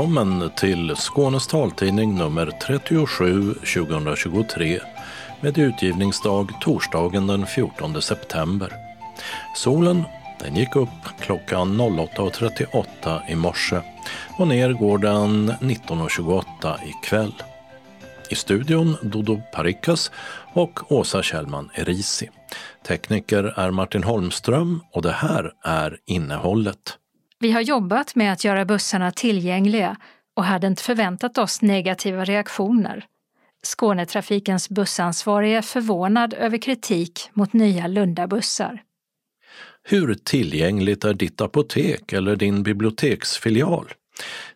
Välkommen till Skånes taltidning nummer 37 2023 med utgivningsdag torsdagen den 14 september. Solen den gick upp klockan 08.38 i morse och ner går den 19.28 ikväll. I studion Dodo Parikas och Åsa Kjellman Erisi. Tekniker är Martin Holmström och det här är innehållet. Vi har jobbat med att göra bussarna tillgängliga och hade inte förväntat oss negativa reaktioner. Skånetrafikens bussansvarige är förvånad över kritik mot nya Lundabussar. Hur tillgängligt är ditt apotek eller din biblioteksfilial?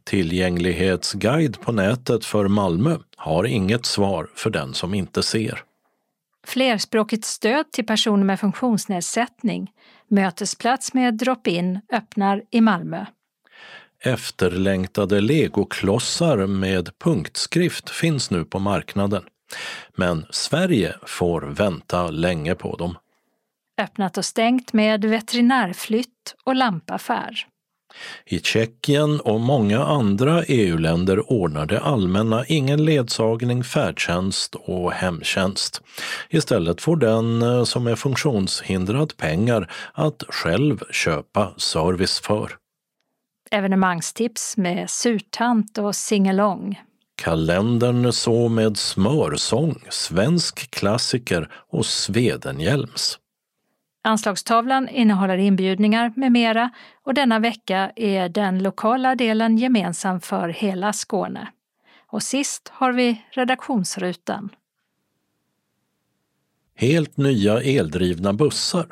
Tillgänglighetsguide på nätet för Malmö har inget svar för den som inte ser. Flerspråkigt stöd till personer med funktionsnedsättning, mötesplats med drop-in, öppnar i Malmö. Efterlängtade legoklossar med punktskrift finns nu på marknaden. Men Sverige får vänta länge på dem. Öppnat och stängt med veterinärflytt och lampaffär. I Tjeckien och många andra EU-länder ordnar det allmänna ingen ledsagning, färdtjänst och hemtjänst. Istället får den eh, som är funktionshindrad pengar att själv köpa service för. Evenemangstips med surtant och singalong. Kalendern så med smörsång, svensk klassiker och Svedenhjälms. Anslagstavlan innehåller inbjudningar med mera och denna vecka är den lokala delen gemensam för hela Skåne. Och sist har vi redaktionsrutan. Helt nya eldrivna bussar,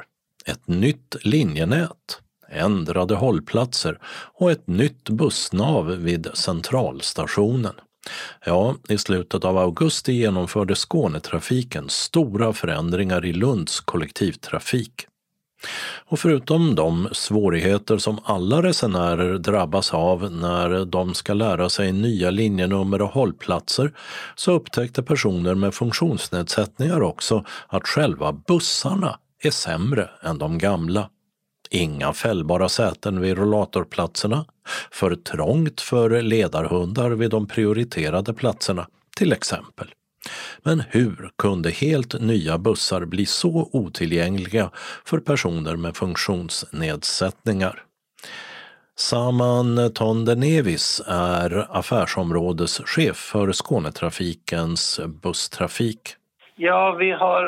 ett nytt linjenät, ändrade hållplatser och ett nytt bussnav vid centralstationen. Ja, i slutet av augusti genomförde Skånetrafiken stora förändringar i Lunds kollektivtrafik. Och förutom de svårigheter som alla resenärer drabbas av när de ska lära sig nya linjenummer och hållplatser så upptäckte personer med funktionsnedsättningar också att själva bussarna är sämre än de gamla. Inga fällbara säten vid rollatorplatserna, för trångt för ledarhundar vid de prioriterade platserna, till exempel. Men hur kunde helt nya bussar bli så otillgängliga för personer med funktionsnedsättningar? Saman Tondenevis är affärsområdeschef för Skånetrafikens busstrafik. Ja, vi har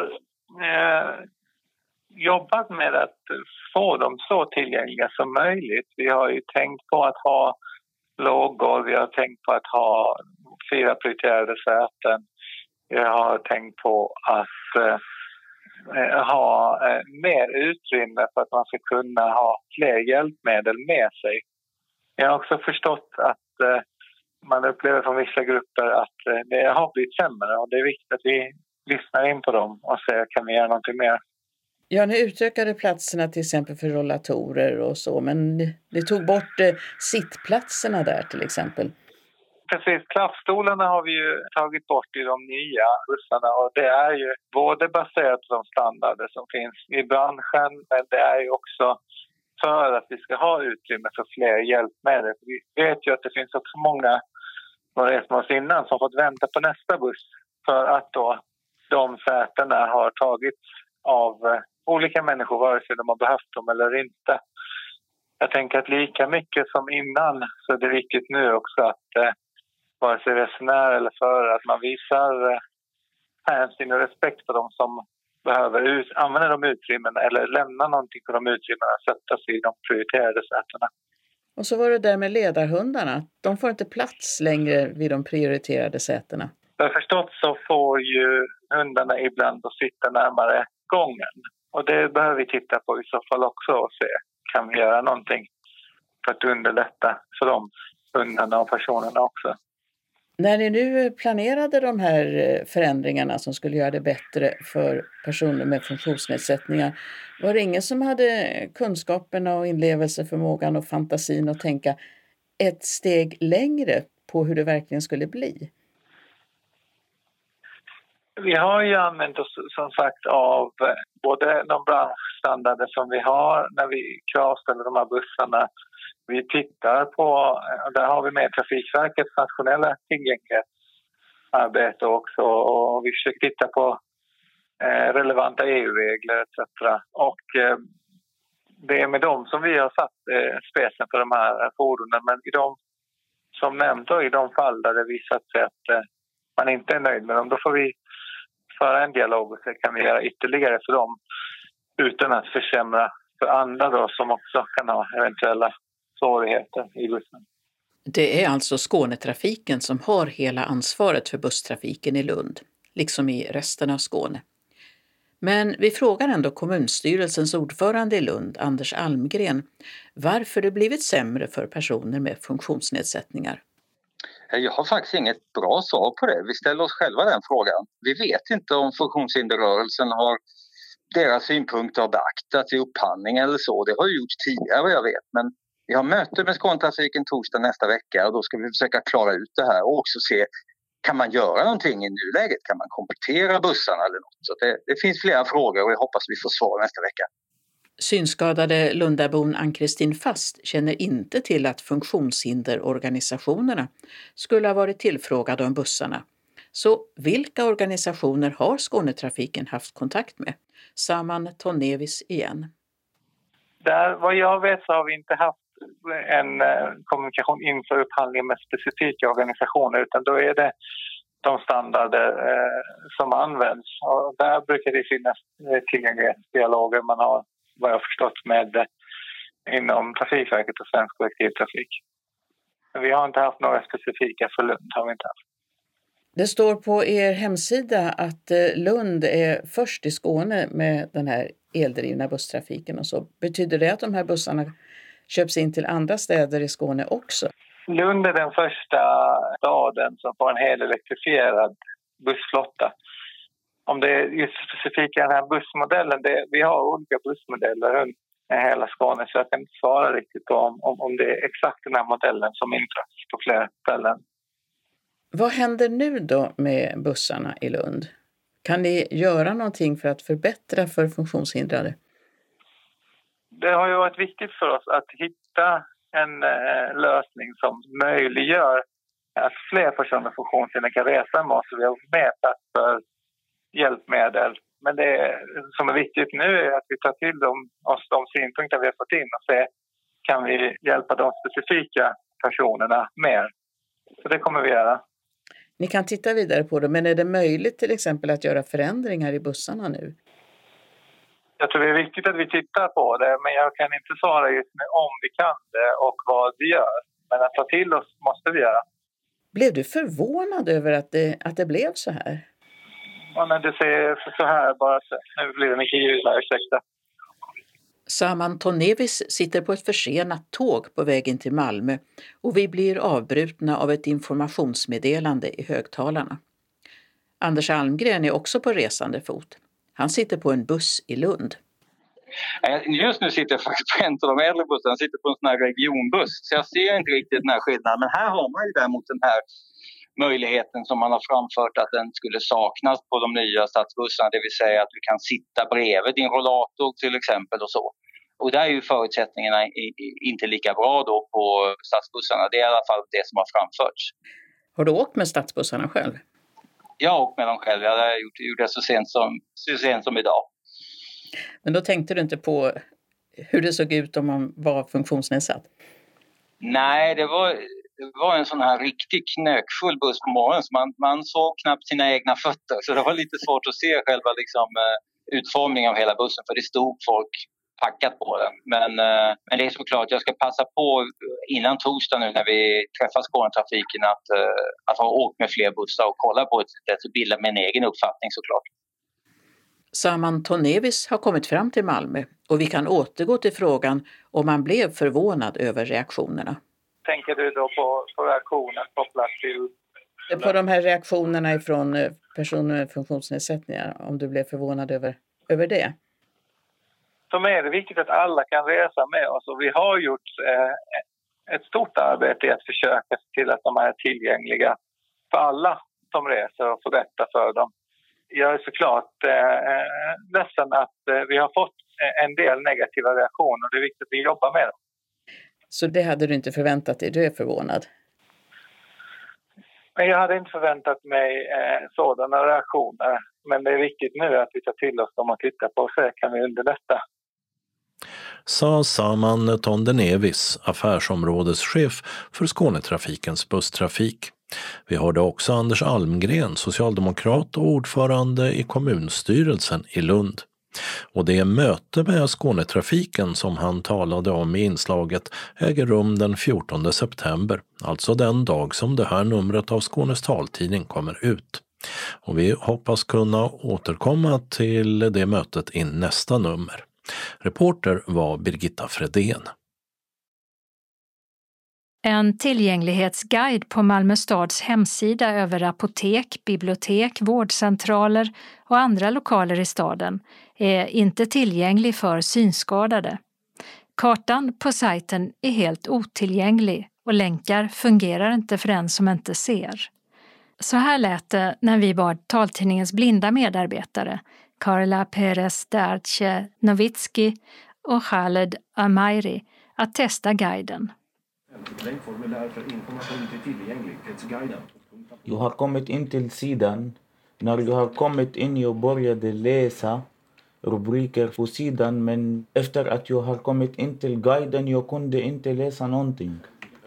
eh, jobbat med att få dem så tillgängliga som möjligt. Vi har ju tänkt på att ha lågor, vi har tänkt på att ha fyra prioriterade säten. Vi har tänkt på att eh, ha eh, mer utrymme för att man ska kunna ha fler hjälpmedel med sig. Jag har också förstått att eh, man upplever från vissa grupper att eh, det har blivit sämre och det är viktigt att vi lyssnar in på dem och ser kan vi göra någonting mer. Ja, ni utökade platserna till exempel för rollatorer och så, men ni tog bort eh, sittplatserna där till exempel. Precis, klaffstolarna har vi ju tagit bort i de nya bussarna och det är ju både baserat på de standarder som finns i branschen men det är ju också för att vi ska ha utrymme för fler hjälpmedel. Vi vet ju att det finns också många som rest med oss innan som fått vänta på nästa buss för att då de sätena har tagits av eh, olika människor vare sig de har behövt dem eller inte. Jag tänker att lika mycket som innan så är det viktigt nu också att eh, vare sig resenär eller förare att man visar eh, hänsyn och respekt för de som behöver ut, använda de utrymmena eller lämna någonting för de utrymmena att sätta sig i de prioriterade sätena. Och så var det där med ledarhundarna. De får inte plats längre vid de prioriterade sätena. Jag har förstått så får ju hundarna ibland att sitta närmare gången. Och det behöver vi titta på i så fall också och se kan vi göra någonting för att underlätta för de hundarna och personerna också. När ni nu planerade de här eh, förändringarna som skulle göra det bättre för personer med funktionsnedsättningar, var det ingen som hade kunskaperna och inlevelseförmågan och fantasin att tänka ett steg längre på hur det verkligen skulle bli? Vi har ju använt oss som sagt av eh, både de branschstandarder som vi har när vi kravställer de här bussarna. Vi tittar på, eh, där har vi med Trafikverkets nationella tillgänglighetsarbete också och vi försöker titta på eh, relevanta EU-regler etc. Och det är med dem som vi har satt spetsen för de här fordonen men i de, som nämnt då, i de fall där det visat sig att man inte är nöjd med dem då får vi föra en dialog och se kan vi göra ytterligare för dem utan att försämra för andra då, som också kan ha eventuella svårigheter i bussen. Det är alltså Skånetrafiken som har hela ansvaret för busstrafiken i Lund, liksom i resten av Skåne. Men vi frågar ändå kommunstyrelsens ordförande i Lund, Anders Almgren, varför det blivit sämre för personer med funktionsnedsättningar. Eh, jag har faktiskt inget bra svar på det. Vi ställer oss själva den frågan. Vi vet inte om funktionshinderrörelsen har deras synpunkter har beaktats i upphandling eller så. Det har ju gjorts tidigare vad jag vet. Men vi har möte med Skånetrafiken torsdag nästa vecka och då ska vi försöka klara ut det här och också se kan man göra någonting i nuläget? Kan man komplettera bussarna eller något? Så det, det finns flera frågor och jag hoppas vi får svar nästa vecka. Synskadade Lundabon Ann-Kristin Fast känner inte till att funktionshinderorganisationerna skulle ha varit tillfrågade om bussarna. Så vilka organisationer har Skånetrafiken haft kontakt med? Saman Tonnevis igen. Där, vad jag vet så har vi inte haft en eh, kommunikation inför upphandlingen med specifika organisationer utan då är det de standarder eh, som används. Och där brukar det finnas eh, tillgänglighetsdialoger man har vad jag förstått med eh, inom Trafikverket och Svensk kollektivtrafik. Vi har inte haft några specifika för Lund. Har vi inte haft. Det står på er hemsida att eh, Lund är först i Skåne med den här eldrivna busstrafiken och så. Betyder det att de här bussarna köps in till andra städer i Skåne också? Lund är den första staden som får en helelektrifierad bussflotta. Om det är just specifikt den här bussmodellen, det, vi har olika bussmodeller runt hela Skåne så jag kan inte svara riktigt om, om, om det är exakt den här modellen som införs på flera ställen. Vad händer nu då med bussarna i Lund? Kan ni göra någonting för att förbättra för funktionshindrade? Det har ju varit viktigt för oss att hitta en eh, lösning som möjliggör att fler personer med funktionshinder kan resa med oss. Vi har plats för hjälpmedel. Men det som är viktigt nu är att vi tar till dem, oss de synpunkter vi har fått in och se kan vi hjälpa de specifika personerna mer. Så det kommer vi göra. Ni kan titta vidare på det, men är det möjligt till exempel att göra förändringar i bussarna nu? Jag tror det är viktigt att vi tittar på det, men jag kan inte svara just nu om vi kan det och vad vi gör. Men att ta till oss måste vi göra. Blev du förvånad över att det, att det blev så här? Ja, men det ser så här bara. Nu blir det mycket ljud här, ursäkta. Saman Tonevis sitter på ett försenat tåg på vägen till Malmö och vi blir avbrutna av ett informationsmeddelande i högtalarna. Anders Almgren är också på resande fot. Han sitter på en buss i Lund. Just nu sitter jag faktiskt på en av de äldre bussarna, jag sitter på en sån här regionbuss. Så jag ser inte riktigt den här skillnaden. Men här har man ju däremot den här möjligheten som man har framfört att den skulle saknas på de nya stadsbussarna, det vill säga att du kan sitta bredvid din rollator till exempel och så. Och där är ju förutsättningarna inte lika bra då på stadsbussarna. Det är i alla fall det som har framförts. Har du åkt med stadsbussarna själv? Jag har åkt med dem själv. Jag har gjort, gjort det så sent, som, så sent som idag. Men då tänkte du inte på hur det såg ut om man var funktionsnedsatt? Nej, det var, det var en sån här riktigt knökfull buss på morgonen så man, man såg knappt sina egna fötter. Så det var lite svårt att se själva liksom, eh, utformningen av hela bussen för det stod folk packat på den. Men, eh, men det är såklart, jag ska passa på eh, innan torsdag nu när vi träffar Skånetrafiken att, att ha åkt med fler bussar och kolla på det och bilda min egen uppfattning såklart. Saman Tonevis har kommit fram till Malmö och vi kan återgå till frågan om man blev förvånad över reaktionerna. Tänker du då på, på reaktionen kopplat till... På de här reaktionerna ifrån eh, personer med funktionsnedsättningar, om du blev förvånad över, över det? För mig är det viktigt att alla kan resa med oss och vi har gjort eh, ett stort arbete i att försöka se till att de är tillgängliga för alla som reser och förbättra för dem. jag är såklart eh, ledsen att eh, vi har fått en del negativa reaktioner. Det är viktigt att vi jobbar med dem. Så det hade du inte förväntat dig? Du är förvånad? Jag hade inte förväntat mig eh, sådana reaktioner. Men det är viktigt nu att vi tar till oss dem och tittar på och se kan vi underlätta. Sa Saman Tondenevis, affärsområdeschef för Skånetrafikens busstrafik. Vi hörde också Anders Almgren, socialdemokrat och ordförande i kommunstyrelsen i Lund. Och det möte med Skånetrafiken som han talade om i inslaget äger rum den 14 september, alltså den dag som det här numret av Skånes taltidning kommer ut. Och vi hoppas kunna återkomma till det mötet i nästa nummer. Reporter var Birgitta Fredén. En tillgänglighetsguide på Malmö stads hemsida över apotek, bibliotek, vårdcentraler och andra lokaler i staden är inte tillgänglig för synskadade. Kartan på sajten är helt otillgänglig och länkar fungerar inte för den som inte ser. Så här lät det när vi bad taltidningens blinda medarbetare Karla Perez Darce Novitski och Khaled Amairi att testa guiden. Jag har kommit in till sidan. När jag har kommit in jag började läsa rubriker på sidan men efter att jag har kommit in till guiden jag kunde inte läsa någonting.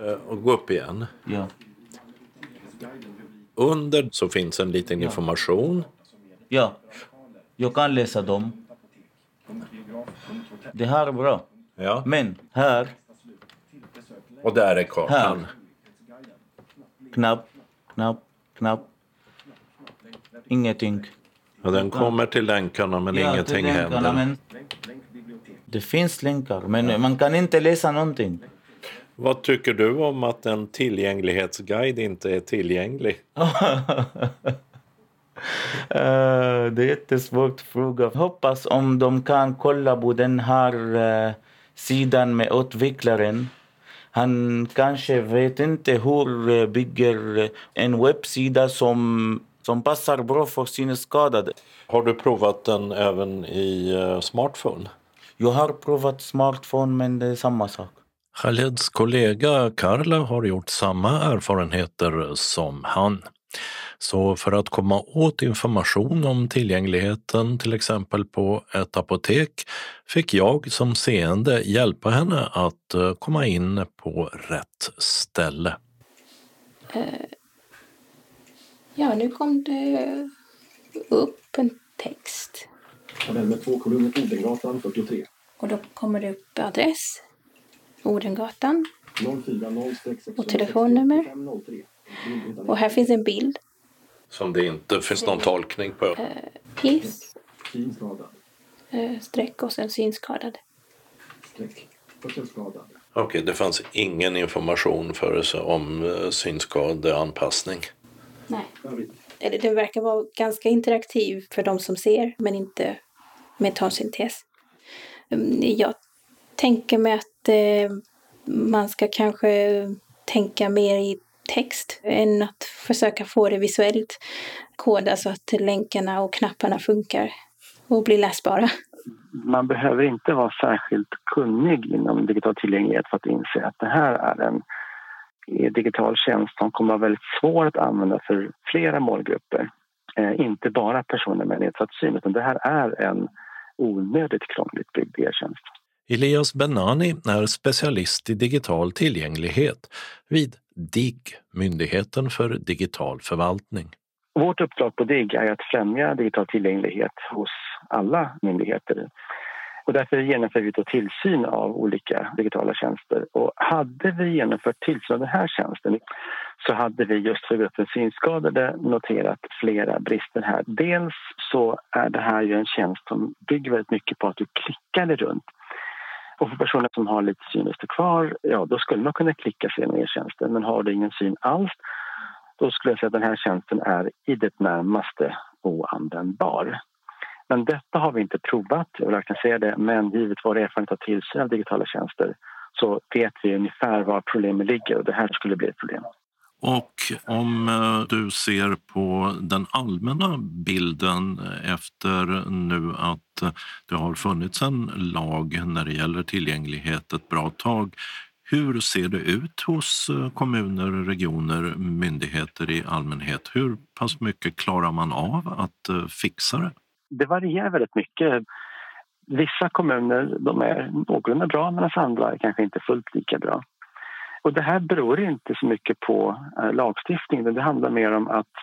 Uh, och gå upp igen. Ja. Under så finns en liten information. Ja, jag kan läsa dem. Det här är bra. Ja. Men här... Och där är kartan. Här. Knapp, knapp, knapp. Ingenting. Ja, den kommer till länkarna men ja, ingenting länkarna, händer. Men det finns länkar men man kan inte läsa någonting. Vad tycker du om att en tillgänglighetsguide inte är tillgänglig? Uh, det är jättesvårt fråga. Hoppas om de kan kolla på den här uh, sidan med utvecklaren. Han kanske vet inte hur uh, bygger en webbsida som, som passar bra för synskadade. Har du provat den även i smartphone? Jag har provat smartphone men det är samma sak. Khaleds kollega Karla har gjort samma erfarenheter som han. Så för att komma åt information om tillgängligheten till exempel på ett apotek fick jag som seende hjälpa henne att eh, komma in på rätt ställe. Ja, nu kom det upp en text. Tabell med två kolumner Odengatan 43. Och då kommer det upp adress, Odengatan 04 och telefonnummer. Och här finns en bild. Som det inte finns någon tolkning på? Uh, piss. Synskadad. Uh, streck och sen synskadad. Streck. Hörselskadad. Okej, okay, det fanns ingen information för sig om uh, synskadeanpassning? Nej. Eller den verkar vara ganska interaktiv för de som ser men inte med talsyntes. Um, jag tänker mig att eh, man ska kanske tänka mer i text än att försöka få det visuellt koda så att länkarna och knapparna funkar och blir läsbara. Man behöver inte vara särskilt kunnig inom digital tillgänglighet för att inse att det här är en digital tjänst som kommer att vara väldigt svår att använda för flera målgrupper. Eh, inte bara personer med nedsatt syn, utan det här är en onödigt krångligt byggd e-tjänst. Elias Benani är specialist i digital tillgänglighet vid DIGG, Myndigheten för digital förvaltning. Vårt uppdrag på DIGG är att främja digital tillgänglighet hos alla myndigheter. Och därför genomför vi då tillsyn av olika digitala tjänster. Och hade vi genomfört tillsyn av den här tjänsten så hade vi just för gruppen synskadade noterat flera brister här. Dels så är det här ju en tjänst som bygger väldigt mycket på att du klickar dig runt och för personer som har lite synrester kvar, ja då skulle man kunna klicka sig igenom e-tjänsten. Men har du ingen syn alls, då skulle jag säga att den här tjänsten är i det närmaste oanvändbar. Men detta har vi inte provat, jag vill verkligen säga det, men givet vår erfarenhet av tillsyn av digitala tjänster så vet vi ungefär var problemet ligger och det här skulle bli ett problem. Och om eh, du ser på den allmänna bilden eh, efter nu att eh, det har funnits en lag när det gäller tillgänglighet ett bra tag. Hur ser det ut hos kommuner, regioner, myndigheter i allmänhet? Hur pass mycket klarar man av att fixa det? Det varierar väldigt mycket. Vissa kommuner de är någorlunda bra medan andra är kanske inte fullt lika bra. Och det här beror inte så mycket på eh, lagstiftningen. Det handlar mer om att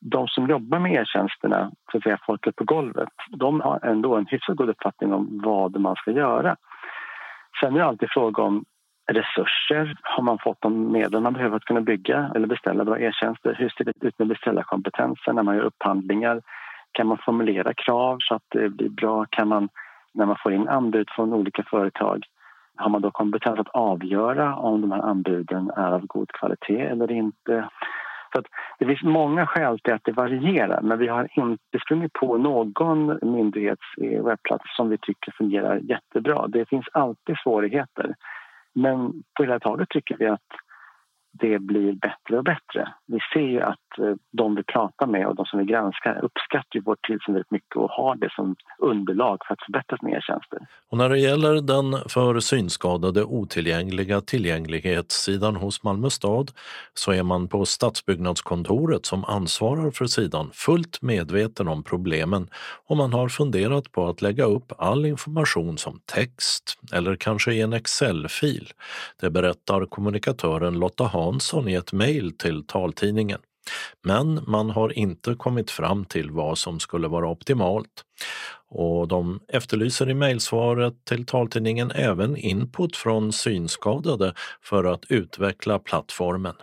de som jobbar med e-tjänsterna, så att säga folket på golvet, de har ändå en hyfsat god uppfattning om vad man ska göra. Sen är det alltid fråga om resurser. Har man fått de medel man behöver att kunna bygga eller beställa bra e-tjänster? Hur ser det ut med beställarkompetensen när man gör upphandlingar? Kan man formulera krav så att det blir bra? Kan man, när man får in anbud från olika företag, har man då kompetens att avgöra om de här anbuden är av god kvalitet eller inte? Så det finns många skäl till att det varierar men vi har inte sprungit på någon myndighets eh, webbplats som vi tycker fungerar jättebra. Det finns alltid svårigheter. Men på hela taget tycker vi att det blir bättre och bättre. Vi ser ju att Eh, de vi pratar med och de som vi granskar uppskattar vår tillsyn väldigt mycket och har det som underlag för att förbättra sina tjänster. Och när det gäller den för synskadade otillgängliga tillgänglighetssidan hos Malmö stad så är man på stadsbyggnadskontoret som ansvarar för sidan fullt medveten om problemen och man har funderat på att lägga upp all information som text eller kanske i en Excel-fil. Det berättar kommunikatören Lotta Hansson i ett mejl till taltidningen. Men man har inte kommit fram till vad som skulle vara optimalt. Och de efterlyser i mejlsvaret till taltidningen även input från synskadade för att utveckla plattformen.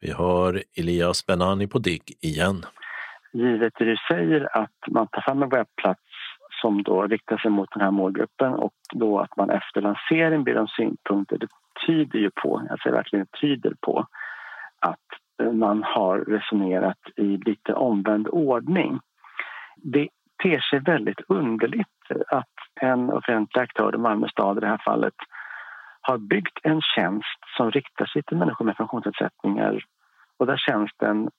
Vi hör Elias Benani på DIGG igen. Givet det du säger att man tar fram en webbplats som då riktar sig mot den här målgruppen och då att man efter lansering ber om synpunkter, det tyder ju på, alltså jag säger verkligen tyder på man har resonerat i lite omvänd ordning. Det ter sig väldigt underligt att en offentlig aktör Malmö stad i det här fallet har byggt en tjänst som riktar sig till människor med funktionsnedsättningar och där tjänsten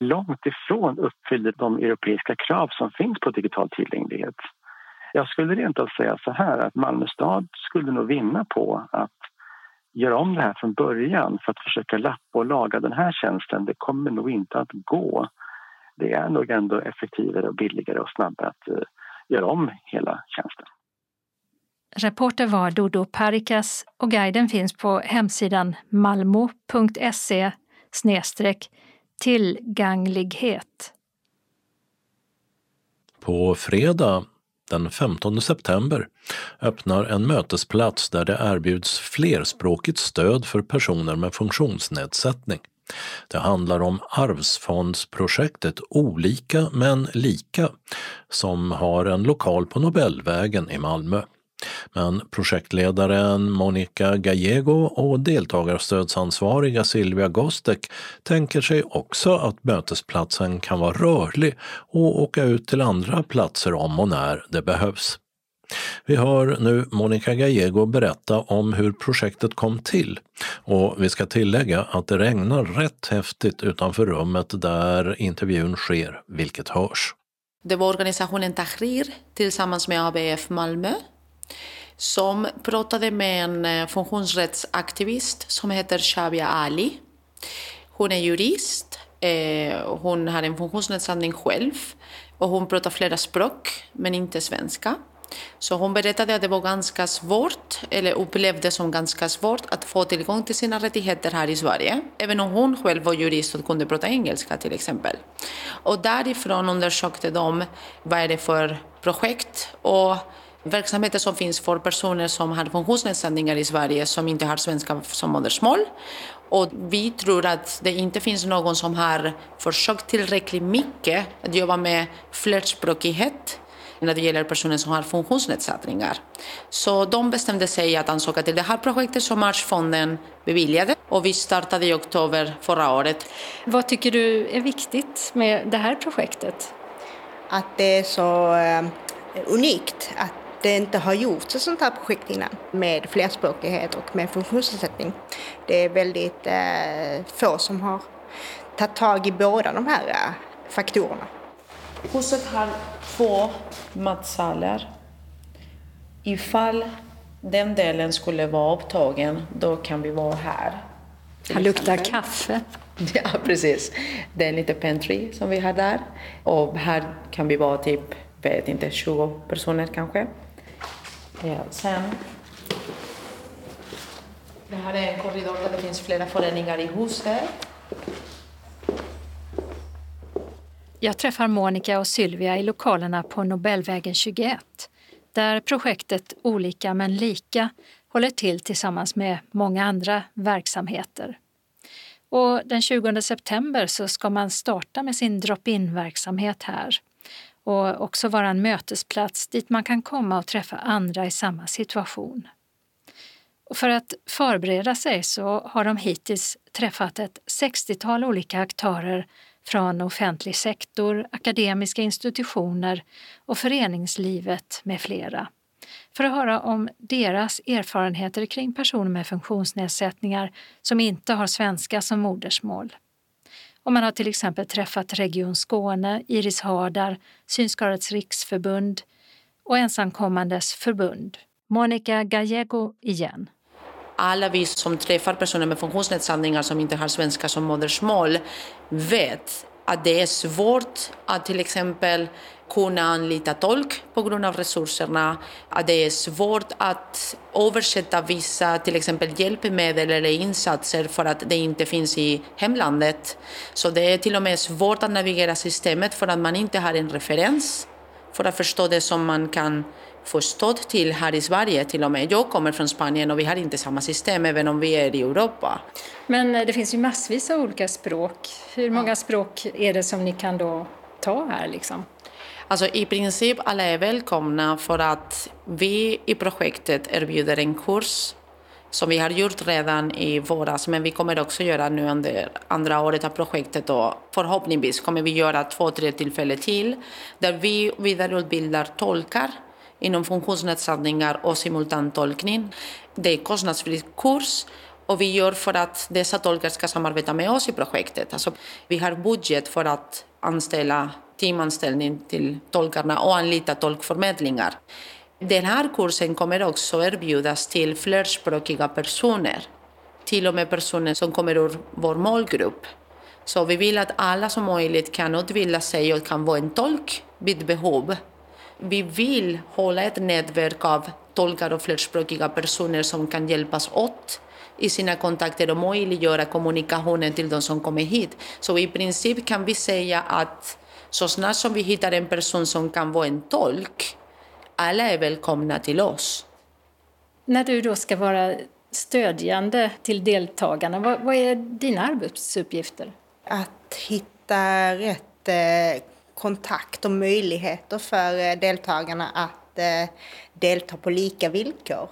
långt ifrån uppfyller de europeiska krav som finns på digital tillgänglighet. Jag skulle rent av säga så här att Malmö stad skulle nog vinna på att göra om det här från början för att försöka lappa och laga den här tjänsten, det kommer nog inte att gå. Det är nog ändå effektivare och billigare och snabbare att uh, göra om hela tjänsten. Reporter var Dodo Parikas och guiden finns på hemsidan malmo.se tillgänglighet. På fredag den 15 september öppnar en mötesplats där det erbjuds flerspråkigt stöd för personer med funktionsnedsättning. Det handlar om Arvsfondsprojektet Olika men lika som har en lokal på Nobelvägen i Malmö. Men projektledaren Monica Gallego och deltagarstödsansvariga Silvia Gostek tänker sig också att mötesplatsen kan vara rörlig och åka ut till andra platser om och när det behövs. Vi hör nu Monica Gallego berätta om hur projektet kom till och vi ska tillägga att det regnar rätt häftigt utanför rummet där intervjun sker, vilket hörs. Det var organisationen Tahrir tillsammans med ABF Malmö som pratade med en eh, funktionsrättsaktivist som heter Shabia Ali. Hon är jurist, eh, hon har en funktionsnedsättning själv och hon pratar flera språk, men inte svenska. Så hon berättade att det var ganska svårt, eller upplevde som ganska svårt, att få tillgång till sina rättigheter här i Sverige. Även om hon själv var jurist och kunde prata engelska till exempel. Och därifrån undersökte de vad är det för projekt och verksamheter som finns för personer som har funktionsnedsättningar i Sverige som inte har svenska som modersmål. Och vi tror att det inte finns någon som har försökt tillräckligt mycket att jobba med flerspråkighet när det gäller personer som har funktionsnedsättningar. Så de bestämde sig att ansöka till det här projektet som Arvsfonden beviljade och vi startade i oktober förra året. Vad tycker du är viktigt med det här projektet? Att det är så eh, unikt att det inte har gjorts ett sånt här projekt innan med flerspråkighet och med funktionsnedsättning. Det är väldigt eh, få som har ta tag i båda de här äh, faktorerna. Huset har två matsalar. Ifall den delen skulle vara upptagen, då kan vi vara här. Här luktar kaffe. Ja, precis. Det är lite pantry som vi har där. Och här kan vi vara typ, vet inte, 20 personer kanske. Eh, sen... Det här är en korridor där det finns flera föreningar i huset. Jag träffar Monica och Sylvia i lokalerna på Nobelvägen 21 där projektet Olika men lika håller till tillsammans med många andra verksamheter. Och den 20 september så ska man starta med sin drop-in-verksamhet här och också vara en mötesplats dit man kan komma och träffa andra i samma situation. Och för att förbereda sig så har de hittills träffat ett 60-tal olika aktörer från offentlig sektor, akademiska institutioner och föreningslivet med flera för att höra om deras erfarenheter kring personer med funktionsnedsättningar som inte har svenska som modersmål. Och man har till exempel träffat Region Skåne, Iris Hardar, Synskadades riksförbund och Ensamkommandes förbund. Monica Gallego igen. Alla vi som träffar personer med funktionsnedsättningar som inte har svenska som modersmål vet att det är svårt att till exempel kunna anlita tolk på grund av resurserna, att det är svårt att översätta vissa till exempel hjälpmedel eller insatser för att det inte finns i hemlandet. Så det är till och med svårt att navigera systemet för att man inte har en referens för att förstå det som man kan förstå till här i Sverige till och med. Jag kommer från Spanien och vi har inte samma system även om vi är i Europa. Men det finns ju massvis av olika språk. Hur många språk är det som ni kan då ta här liksom? Alltså i princip alla är välkomna för att vi i projektet erbjuder en kurs som vi har gjort redan i våras, men vi kommer också göra nu under andra året av projektet och förhoppningsvis kommer vi göra två, tre tillfällen till där vi vidareutbildar tolkar inom funktionsnedsättningar och simultantolkning. Det är kostnadsfri kurs och vi gör för att dessa tolkar ska samarbeta med oss i projektet. Alltså, vi har budget för att anställa timanställning till tolkarna och anlita tolkförmedlingar. Den här kursen kommer också erbjudas till flerspråkiga personer, till och med personer som kommer ur vår målgrupp. Så vi vill att alla som möjligt kan utbilda sig och kan vara en tolk vid behov. Vi vill hålla ett nätverk av tolkar och flerspråkiga personer som kan hjälpas åt i sina kontakter och möjliggöra kommunikationen till de som kommer hit. Så i princip kan vi säga att så snart som vi hittar en person som kan vara en tolk, alla är välkomna till oss. När du då ska vara stödjande till deltagarna, vad, vad är dina arbetsuppgifter? Att hitta rätt eh, kontakt och möjligheter för eh, deltagarna att eh, delta på lika villkor.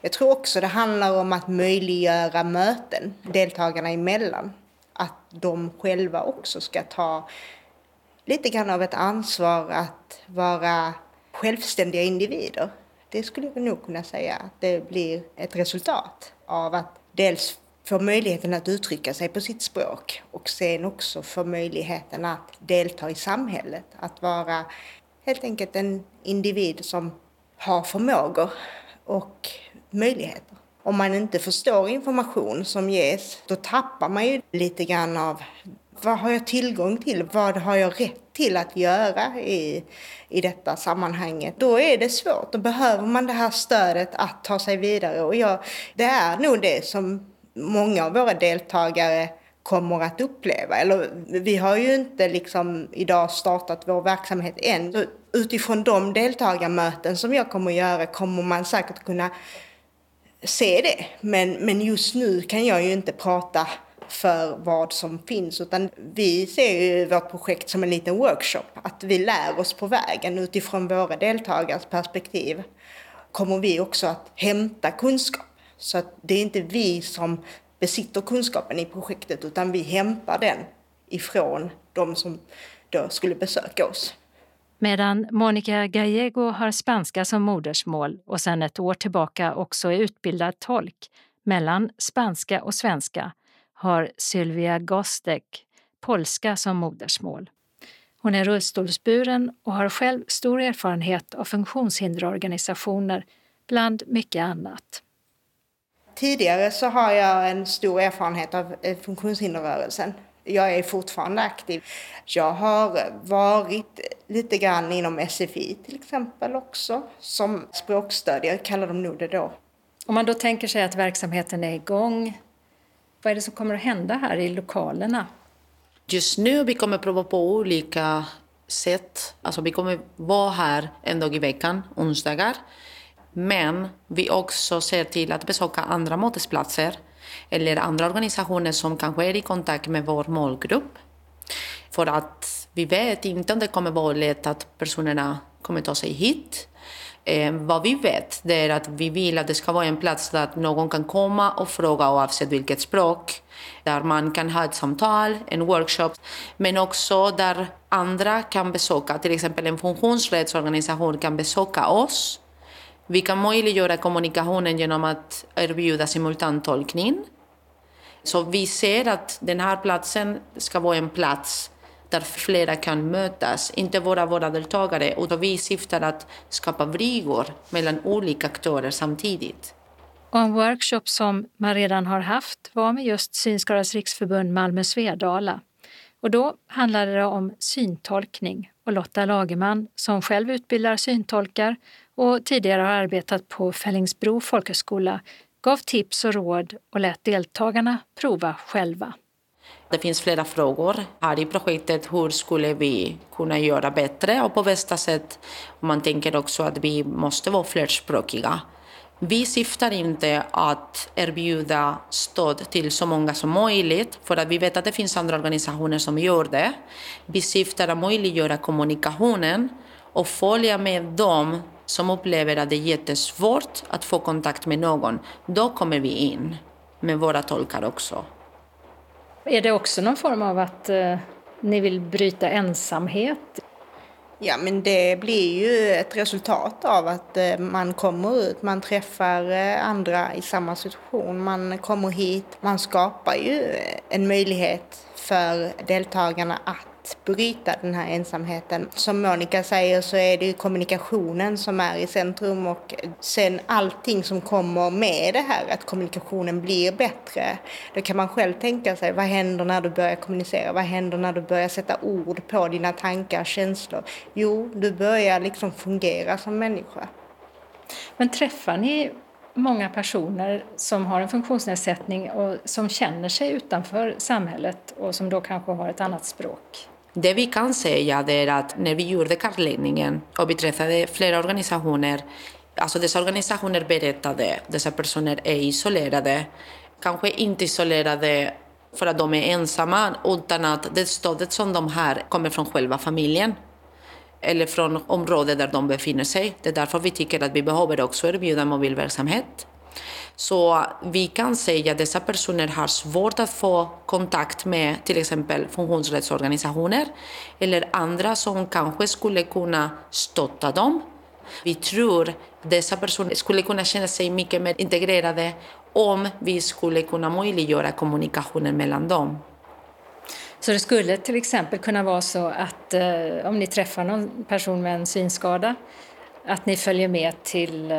Jag tror också det handlar om att möjliggöra möten deltagarna emellan. Att de själva också ska ta lite grann av ett ansvar att vara självständiga individer. Det skulle jag nog kunna säga att det blir ett resultat av att dels få möjligheten att uttrycka sig på sitt språk och sen också få möjligheten att delta i samhället. Att vara helt enkelt en individ som har förmågor och möjligheter. Om man inte förstår information som ges, då tappar man ju lite grann av vad har jag tillgång till? Vad har jag rätt till att göra i, i detta sammanhanget? Då är det svårt. Då behöver man det här stödet att ta sig vidare. Och jag, det är nog det som många av våra deltagare kommer att uppleva. Eller vi har ju inte liksom idag startat vår verksamhet än. Så utifrån de deltagarmöten som jag kommer att göra kommer man säkert kunna se det. Men, men just nu kan jag ju inte prata för vad som finns utan vi ser ju vårt projekt som en liten workshop. Att vi lär oss på vägen utifrån våra deltagares perspektiv kommer vi också att hämta kunskap. Så att det är inte vi som besitter kunskapen i projektet utan vi hämtar den ifrån de som då skulle besöka oss. Medan Monica Gallego har spanska som modersmål och sedan ett år tillbaka också är utbildad tolk mellan spanska och svenska har Sylvia Gostek polska som modersmål. Hon är rullstolsburen och har själv stor erfarenhet av funktionshinderorganisationer bland mycket annat. Tidigare så har jag en stor erfarenhet av eh, funktionshinderrörelsen. Jag är fortfarande aktiv. Jag har varit lite grann inom SFI till exempel också, som språkstödjare kallar de nog det då. Om man då tänker sig att verksamheten är igång, vad är det som kommer att hända här i lokalerna? Just nu vi kommer prova på olika sätt. Alltså vi kommer vara här en dag i veckan, onsdagar. Men vi också ser till att besöka andra mötesplatser eller andra organisationer som kanske är i kontakt med vår målgrupp. För att vi vet inte om det kommer vara lätt att personerna kommer ta sig hit. Eh, vad vi vet det är att vi vill att det ska vara en plats där någon kan komma och fråga oavsett vilket språk. Där man kan ha ett samtal, en workshop, men också där andra kan besöka, till exempel en funktionsrättsorganisation kan besöka oss vi kan möjliggöra kommunikationen genom att erbjuda simultantolkning. Så vi ser att den här platsen ska vara en plats där flera kan mötas, inte bara våra deltagare, utan vi syftar att skapa vrigor mellan olika aktörer samtidigt. Och en workshop som man redan har haft var med just Synskadades riksförbund Malmö Svedala. Och då handlade det om syntolkning och Lotta Lagerman, som själv utbildar syntolkar och tidigare har arbetat på Fällingsbro folkhögskola, gav tips och råd och lät deltagarna prova själva. Det finns flera frågor här i projektet. Hur skulle vi kunna göra bättre och på bästa sätt? Man tänker också att vi måste vara flerspråkiga. Vi syftar inte att erbjuda stöd till så många som möjligt, för att vi vet att det finns andra organisationer som gör det. Vi syftar att möjliggöra kommunikationen och följa med dem som upplever att det är jättesvårt att få kontakt med någon. Då kommer vi in med våra tolkar också. Är det också någon form av att eh, ni vill bryta ensamhet? Ja, men det blir ju ett resultat av att eh, man kommer ut, man träffar eh, andra i samma situation, man kommer hit, man skapar ju en möjlighet för deltagarna att bryta den här ensamheten. Som Monica säger så är det ju kommunikationen som är i centrum och sen allting som kommer med det här, att kommunikationen blir bättre. Då kan man själv tänka sig, vad händer när du börjar kommunicera? Vad händer när du börjar sätta ord på dina tankar, känslor? Jo, du börjar liksom fungera som människa. Men träffar ni många personer som har en funktionsnedsättning och som känner sig utanför samhället och som då kanske har ett annat språk? Det vi kan säga är att när vi gjorde kartläggningen och vi träffade flera organisationer, alltså dessa organisationer berättade att dessa personer är isolerade, kanske inte isolerade för att de är ensamma, utan att det stödet som de har kommer från själva familjen eller från området där de befinner sig. Det är därför vi tycker att vi behöver också erbjuda mobilverksamhet. Så vi kan säga att dessa personer har svårt att få kontakt med till exempel funktionsrättsorganisationer eller andra som kanske skulle kunna stötta dem. Vi tror att dessa personer skulle kunna känna sig mycket mer integrerade om vi skulle kunna möjliggöra kommunikationen mellan dem. Så det skulle till exempel kunna vara så att eh, om ni träffar någon person med en synskada att ni följer med till eh,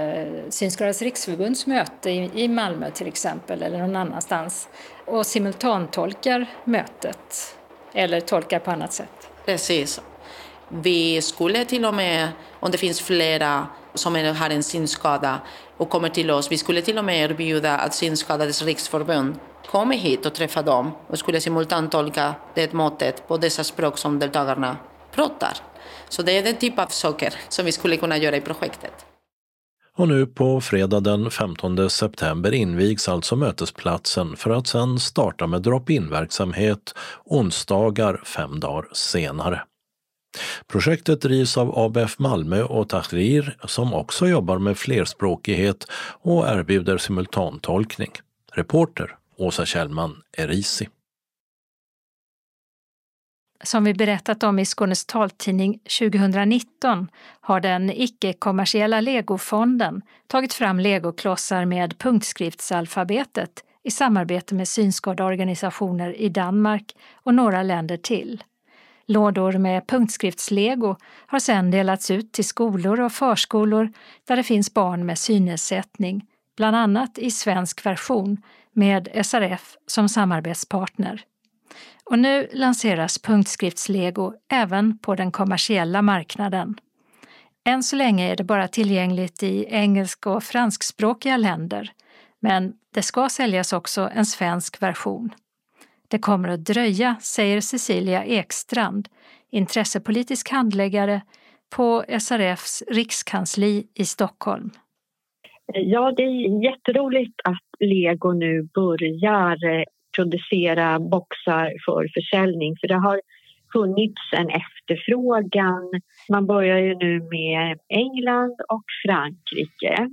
Synskadades riksförbunds möte i Malmö till exempel eller någon annanstans och simultantolkar mötet eller tolkar på annat sätt. Precis. Vi skulle till och med, om det finns flera som har en synskada och kommer till oss, vi skulle till och med erbjuda att Synskadades riksförbund kommer hit och träffar dem och skulle simultantolka det mötet på dessa språk som deltagarna pratar. Så det är den typ av saker som vi skulle kunna göra i projektet. Och nu på fredag den 15 september invigs alltså mötesplatsen för att sedan starta med drop-in verksamhet onsdagar fem dagar senare. Projektet drivs av ABF Malmö och Tahrir som också jobbar med flerspråkighet och erbjuder simultantolkning. Reporter Åsa Kjellman Erisi. Som vi berättat om i Skånes taltidning 2019 har den icke-kommersiella legofonden tagit fram legoklossar med punktskriftsalfabetet i samarbete med synskadeorganisationer i Danmark och några länder till. Lådor med punktskriftslego har sedan delats ut till skolor och förskolor där det finns barn med synnedsättning, bland annat i svensk version med SRF som samarbetspartner. Och nu lanseras punktskriftslego även på den kommersiella marknaden. Än så länge är det bara tillgängligt i engelsk och franskspråkiga länder, men det ska säljas också en svensk version. Det kommer att dröja, säger Cecilia Ekstrand, intressepolitisk handläggare på SRFs rikskansli i Stockholm. Ja, det är jätteroligt att Lego nu börjar eh, producera boxar för försäljning för det har funnits en efterfrågan. Man börjar ju nu med England och Frankrike.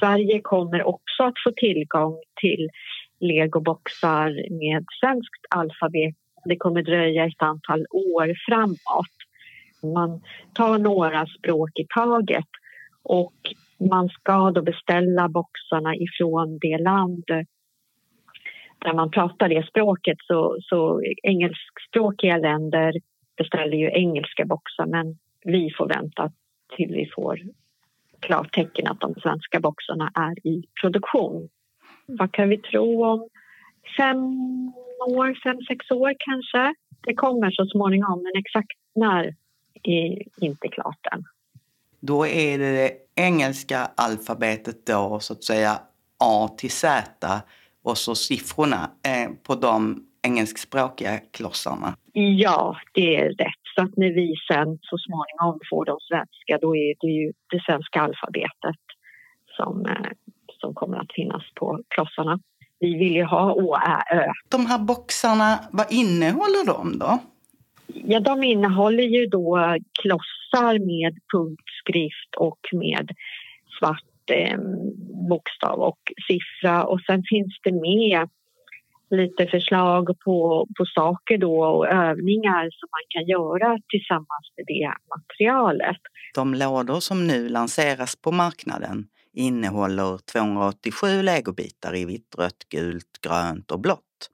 Sverige kommer också att få tillgång till legoboxar med svenskt alfabet. Det kommer dröja ett antal år framåt. Man tar några språk i taget och man ska då beställa boxarna ifrån det land där man pratar det språket. Så, så engelskspråkiga länder beställer ju engelska boxar men vi får vänta till vi får klartecken att de svenska boxarna är i produktion. Vad kan vi tro om fem år, fem, sex år kanske? Det kommer så småningom, men exakt när är inte klart än. Då är det det engelska alfabetet då, så att säga A till Z och så siffrorna eh, på de engelskspråkiga klossarna. Ja, det är rätt. Så att när vi sen så småningom får de svenska, då är det ju det svenska alfabetet som, eh, som kommer att finnas på klossarna. Vi vill ju ha Å, Ä, Ö. De här boxarna, vad innehåller de då? Ja, de innehåller ju då klossar med punktskrift och med svart eh, bokstav och siffra och sen finns det med lite förslag på, på saker då och övningar som man kan göra tillsammans med det materialet. De lådor som nu lanseras på marknaden innehåller 287 legobitar i vitt, rött, gult, grönt och blått.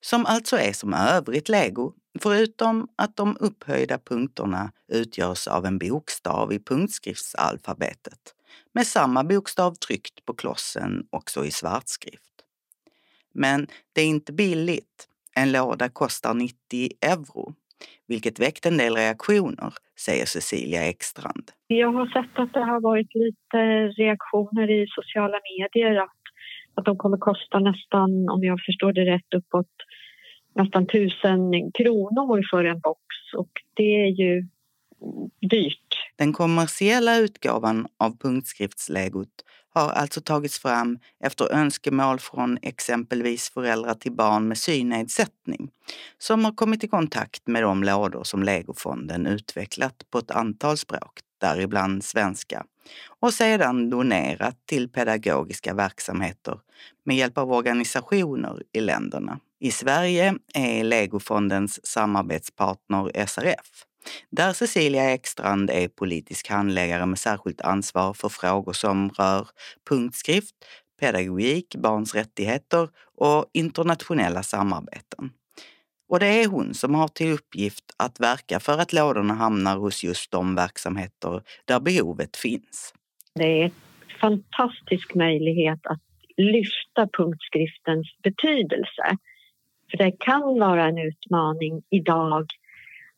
Som alltså är som övrigt lego, förutom att de upphöjda punkterna utgörs av en bokstav i punktskriftsalfabetet med samma bokstav tryckt på klossen också i svartskrift. Men det är inte billigt. En låda kostar 90 euro, vilket väckt en del reaktioner, säger Cecilia Ekstrand. Jag har sett att det har varit lite reaktioner i sociala medier att, att de kommer kosta nästan, om jag förstår det rätt, uppåt nästan tusen kronor för en box och det är ju dyrt. Den kommersiella utgåvan av punktskriftslegot har alltså tagits fram efter önskemål från exempelvis föräldrar till barn med synnedsättning som har kommit i kontakt med de lådor som Legofonden utvecklat på ett antal språk, däribland svenska, och sedan donerat till pedagogiska verksamheter med hjälp av organisationer i länderna. I Sverige är Legofondens samarbetspartner SRF där Cecilia Ekstrand är politisk handläggare med särskilt ansvar för frågor som rör punktskrift, pedagogik, barns rättigheter och internationella samarbeten. Och det är hon som har till uppgift att verka för att lådorna hamnar hos just de verksamheter där behovet finns. Det är en fantastisk möjlighet att lyfta punktskriftens betydelse. För det kan vara en utmaning idag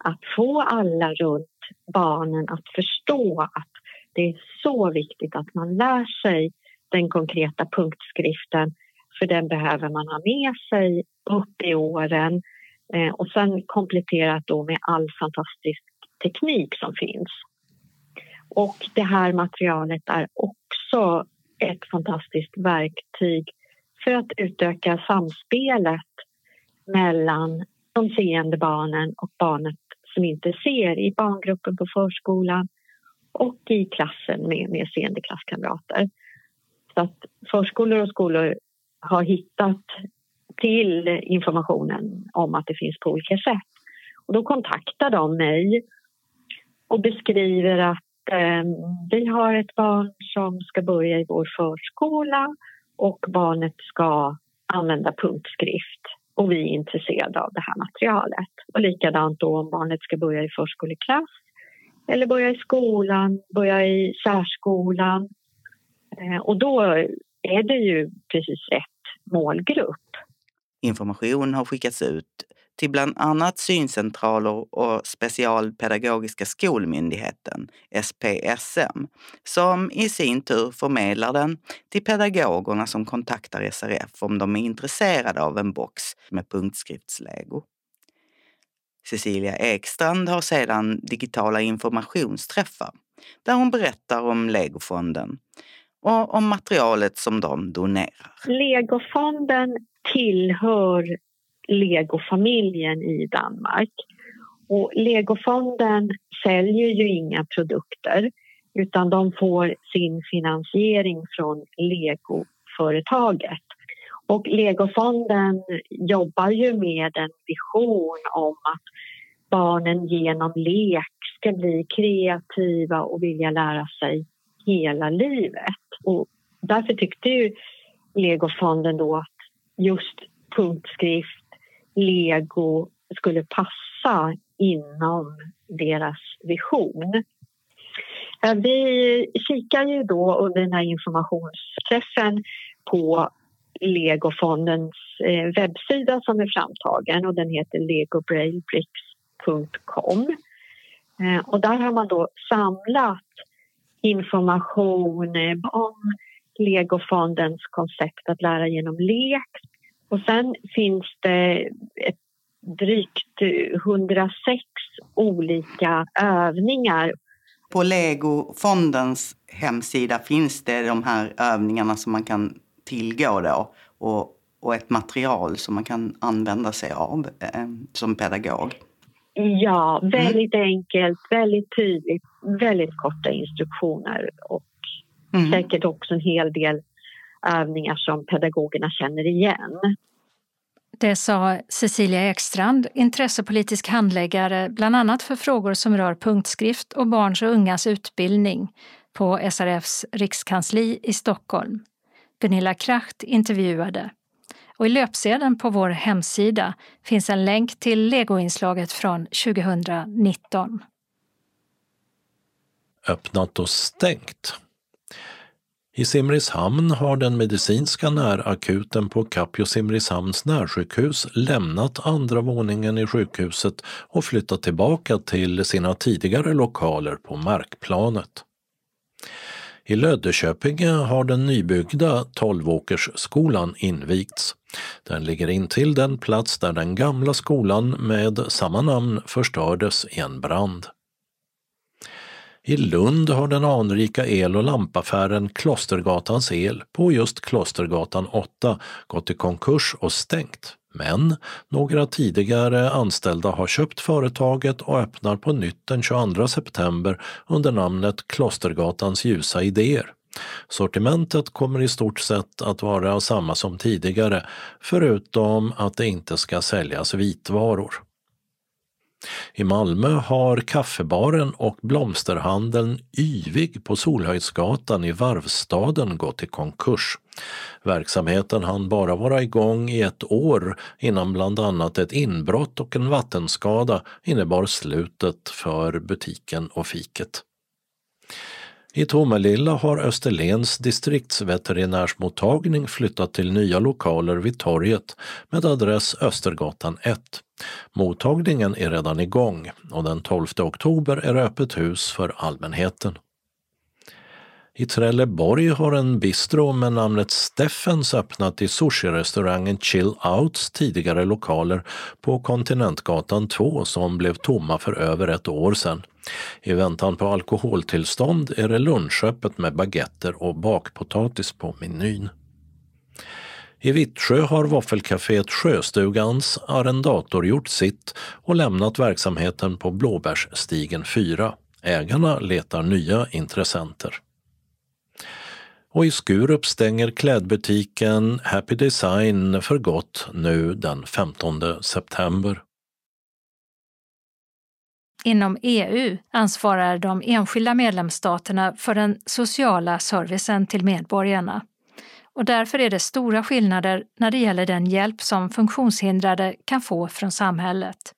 att få alla runt barnen att förstå att det är så viktigt att man lär sig den konkreta punktskriften för den behöver man ha med sig upp i åren eh, och sen kompletterat då med all fantastisk teknik som finns. Och det här materialet är också ett fantastiskt verktyg för att utöka samspelet mellan de seende barnen och barnet som inte ser i barngruppen på förskolan och i klassen med, med seende klasskamrater. Så att förskolor och skolor har hittat till informationen om att det finns på olika sätt. Och då kontaktar de mig och beskriver att eh, vi har ett barn som ska börja i vår förskola och barnet ska använda punktskrift och vi är intresserade av det här materialet. Och likadant då om barnet ska börja i förskoleklass eller börja i skolan, börja i särskolan. Eh, och då är det ju precis rätt målgrupp. Information har skickats ut till bland annat syncentraler och Specialpedagogiska skolmyndigheten, SPSM, som i sin tur förmedlar den till pedagogerna som kontaktar SRF om de är intresserade av en box med punktskriftslego. Cecilia Ekstrand har sedan digitala informationsträffar där hon berättar om Legofonden och om materialet som de donerar. Legofonden tillhör legofamiljen i Danmark. Och Legofonden säljer ju inga produkter utan de får sin finansiering från legoföretaget. Och Legofonden jobbar ju med en vision om att barnen genom lek ska bli kreativa och vilja lära sig hela livet. Och därför tyckte ju Legofonden då att just punktskrift, lego skulle passa inom deras vision. Vi kikar ju då under den här informationsträffen på Legofondens eh, webbsida som är framtagen och den heter legobraillebricks.com. Eh, och där har man då samlat information eh, om Legofondens koncept att lära genom lek och sen finns det ett drygt 106 olika övningar. På Legofondens hemsida finns det de här övningarna som man kan tillgå då och, och ett material som man kan använda sig av eh, som pedagog. Ja, väldigt mm. enkelt, väldigt tydligt, väldigt korta instruktioner och mm. säkert också en hel del övningar som pedagogerna känner igen. Det sa Cecilia Ekstrand, intressepolitisk handläggare bland annat för frågor som rör punktskrift och barns och ungas utbildning på SRFs rikskansli i Stockholm. Gunilla Kracht intervjuade. Och I löpsedeln på vår hemsida finns en länk till legoinslaget från 2019. Öppnat och stängt i Simrishamn har den medicinska närakuten på Capio Simrishamns närsjukhus lämnat andra våningen i sjukhuset och flyttat tillbaka till sina tidigare lokaler på markplanet. I Löddeköpinge har den nybyggda Tolvåkersskolan invigts. Den ligger intill den plats där den gamla skolan med samma namn förstördes i en brand. I Lund har den anrika el och lampaffären Klostergatans El på just Klostergatan 8 gått i konkurs och stängt. Men några tidigare anställda har köpt företaget och öppnar på nytt den 22 september under namnet Klostergatans ljusa idéer. Sortimentet kommer i stort sett att vara samma som tidigare förutom att det inte ska säljas vitvaror. I Malmö har kaffebaren och blomsterhandeln Yvig på Solhöjdsgatan i Varvstaden gått i konkurs. Verksamheten hann bara vara igång i ett år innan bland annat ett inbrott och en vattenskada innebar slutet för butiken och fiket. I Tomelilla har Österlens distriktsveterinärsmottagning flyttat till nya lokaler vid torget med adress Östergatan 1. Mottagningen är redan igång och den 12 oktober är det öppet hus för allmänheten. I Trelleborg har en bistro med namnet Steffens öppnat i sushi-restaurangen Chill Outs tidigare lokaler på Kontinentgatan 2 som blev tomma för över ett år sedan. I väntan på alkoholtillstånd är det lunchöppet med baguetter och bakpotatis på menyn. I Vittsjö har våffelcaféet Sjöstugans arrendator gjort sitt och lämnat verksamheten på Blåbärsstigen 4. Ägarna letar nya intressenter. Och i Skurup stänger klädbutiken Happy Design för gott nu den 15 september. Inom EU ansvarar de enskilda medlemsstaterna för den sociala servicen till medborgarna och därför är det stora skillnader när det gäller den hjälp som funktionshindrade kan få från samhället.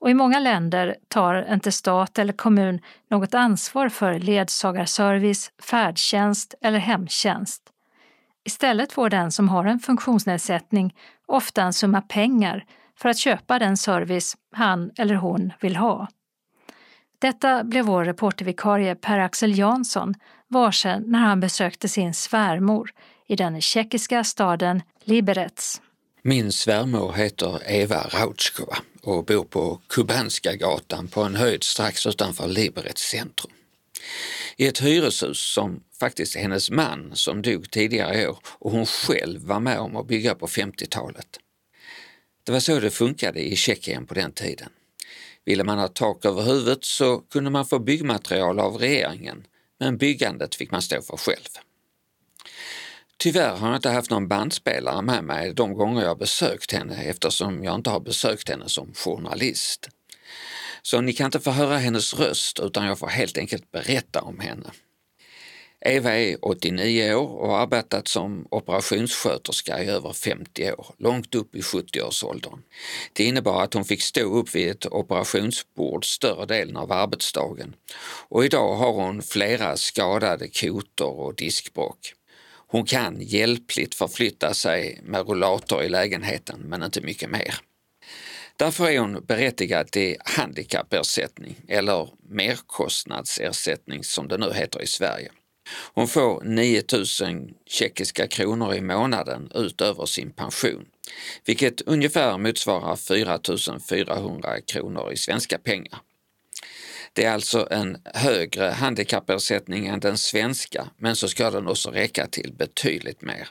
Och i många länder tar inte stat eller kommun något ansvar för ledsagarservice, färdtjänst eller hemtjänst. Istället får den som har en funktionsnedsättning ofta en summa pengar för att köpa den service han eller hon vill ha. Detta blev vår reportervikarie Per-Axel Jansson varse när han besökte sin svärmor i den tjeckiska staden Liberec. Min svärmor heter Eva Rautskova och bor på Kubanska gatan på en höjd strax utanför Liberec centrum. I ett hyreshus som faktiskt är hennes man som dog tidigare i år och hon själv var med om att bygga på 50-talet. Det var så det funkade i Tjeckien på den tiden. Ville man ha tak över huvudet så kunde man få byggmaterial av regeringen, men byggandet fick man stå för själv. Tyvärr har jag inte haft någon bandspelare med mig de gånger jag besökt henne eftersom jag inte har besökt henne som journalist. Så ni kan inte få höra hennes röst utan jag får helt enkelt berätta om henne. Eva är 89 år och har arbetat som operationssköterska i över 50 år, långt upp i 70-årsåldern. Det innebar att hon fick stå upp vid ett operationsbord större delen av arbetsdagen och idag har hon flera skadade kotor och diskbråck. Hon kan hjälpligt förflytta sig med rullator i lägenheten men inte mycket mer. Därför är hon berättigad till handikappersättning eller merkostnadsersättning som det nu heter i Sverige. Hon får 9000 tjeckiska kronor i månaden utöver sin pension, vilket ungefär motsvarar 4400 kronor i svenska pengar. Det är alltså en högre handikappersättning än den svenska, men så ska den också räcka till betydligt mer.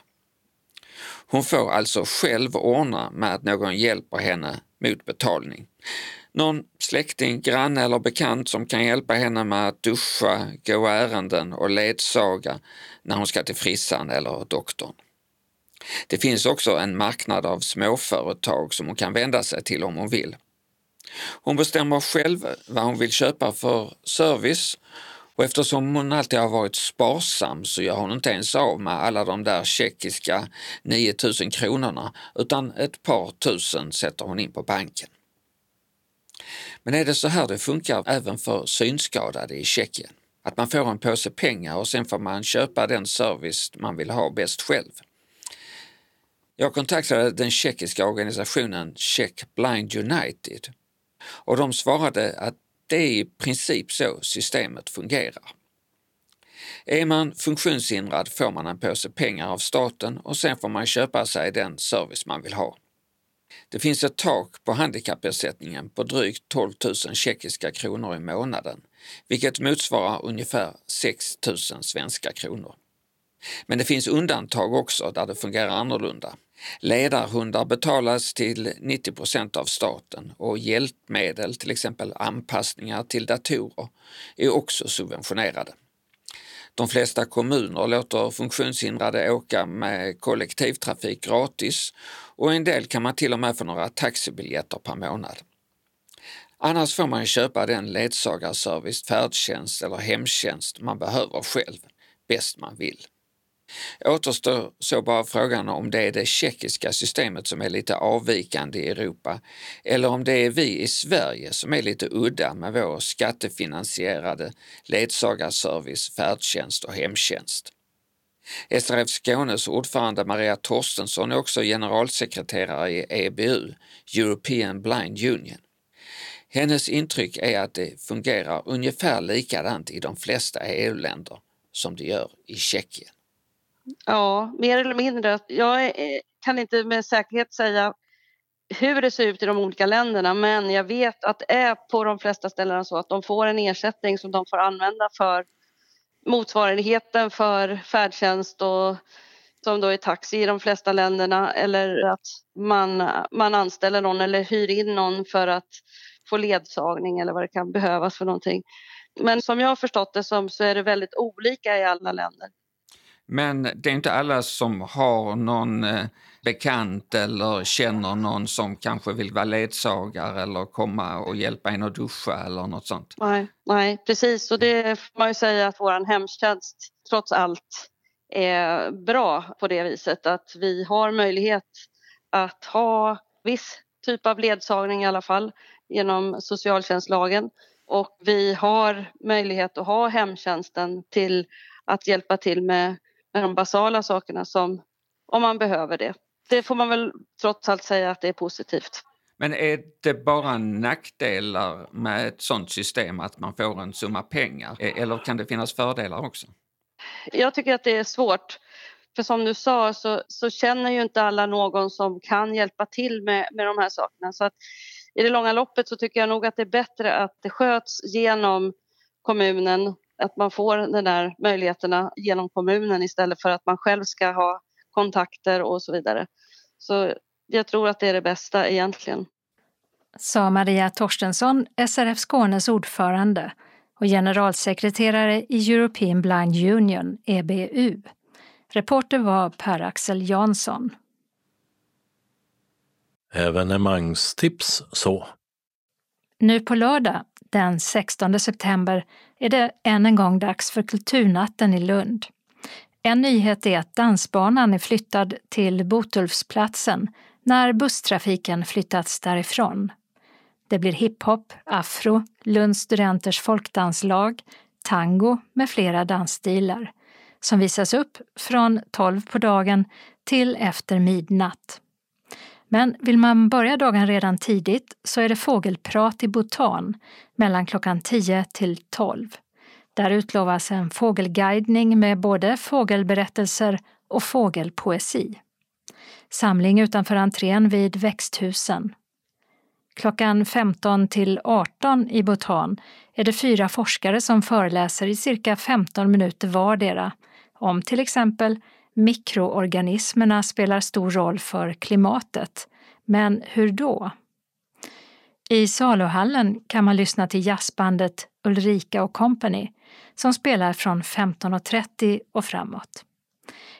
Hon får alltså själv ordna med att någon hjälper henne mot betalning. Någon släkting, granne eller bekant som kan hjälpa henne med att duscha, gå ärenden och ledsaga när hon ska till frissan eller doktorn. Det finns också en marknad av småföretag som hon kan vända sig till om hon vill. Hon bestämmer själv vad hon vill köpa för service och eftersom hon alltid har varit sparsam så gör hon inte ens av med alla de där tjeckiska 9000 kronorna utan ett par tusen sätter hon in på banken. Men är det så här det funkar även för synskadade i Tjeckien? Att man får en påse pengar och sen får man köpa den service man vill ha bäst själv. Jag kontaktade den tjeckiska organisationen Czech Blind United och de svarade att det är i princip så systemet fungerar. Är man funktionshindrad får man en påse pengar av staten och sen får man köpa sig den service man vill ha. Det finns ett tak på handikappersättningen på drygt 12 000 tjeckiska kronor i månaden, vilket motsvarar ungefär 6 000 svenska kronor. Men det finns undantag också där det fungerar annorlunda. Ledarhundar betalas till 90 procent av staten och hjälpmedel, till exempel anpassningar till datorer, är också subventionerade. De flesta kommuner låter funktionshindrade åka med kollektivtrafik gratis och en del kan man till och med få några taxibiljetter per månad. Annars får man köpa den ledsagarservice, färdtjänst eller hemtjänst man behöver själv, bäst man vill. Återstår så bara frågan om det är det tjeckiska systemet som är lite avvikande i Europa eller om det är vi i Sverige som är lite udda med vår skattefinansierade ledsagarservice, färdtjänst och hemtjänst. SRF Skånes ordförande Maria Torstensson är också generalsekreterare i EBU, European Blind Union. Hennes intryck är att det fungerar ungefär likadant i de flesta EU-länder som det gör i Tjeckien. Ja, mer eller mindre. Jag eh, kan inte med säkerhet säga hur det ser ut i de olika länderna men jag vet att det är på de flesta ställen så att de får en ersättning som de får använda för motsvarigheten för färdtjänst och som då är taxi i de flesta länderna eller att man, man anställer någon eller hyr in någon för att få ledsagning eller vad det kan behövas för någonting. Men som jag har förstått det som så är det väldigt olika i alla länder. Men det är inte alla som har någon eh, bekant eller känner någon som kanske vill vara ledsagare eller komma och hjälpa en att duscha eller något sånt. Nej, nej precis. Och det får man ju säga att vår hemtjänst trots allt är bra på det viset att vi har möjlighet att ha viss typ av ledsagning i alla fall genom socialtjänstlagen. Och vi har möjlighet att ha hemtjänsten till att hjälpa till med, med de basala sakerna som om man behöver det. Det får man väl trots allt säga att det är positivt. Men är det bara nackdelar med ett sådant system att man får en summa pengar eller kan det finnas fördelar också? Jag tycker att det är svårt. För som du sa så, så känner ju inte alla någon som kan hjälpa till med, med de här sakerna. Så att i det långa loppet så tycker jag nog att det är bättre att det sköts genom kommunen, att man får de där möjligheterna genom kommunen istället för att man själv ska ha kontakter och så vidare. Så jag tror att det är det bästa egentligen. Sa Maria Torstensson, SRF Skånes ordförande och generalsekreterare i European Blind Union, EBU. Reporter var Per-Axel Jansson. Evenemangstips så. Nu på lördag, den 16 september, är det än en gång dags för Kulturnatten i Lund. En nyhet är att dansbanan är flyttad till Botulfsplatsen när busstrafiken flyttats därifrån. Det blir hiphop, afro, Lunds studenters folkdanslag, tango med flera dansstilar som visas upp från 12 på dagen till efter midnatt. Men vill man börja dagen redan tidigt så är det fågelprat i Bhutan mellan klockan 10 till 12. Där utlovas en fågelguidning med både fågelberättelser och fågelpoesi. Samling utanför entrén vid växthusen. Klockan 15 till 18 i Bhutan är det fyra forskare som föreläser i cirka 15 minuter vardera om till exempel mikroorganismerna spelar stor roll för klimatet. Men hur då? I saluhallen kan man lyssna till jazzbandet Ulrika och Company som spelar från 15.30 och framåt.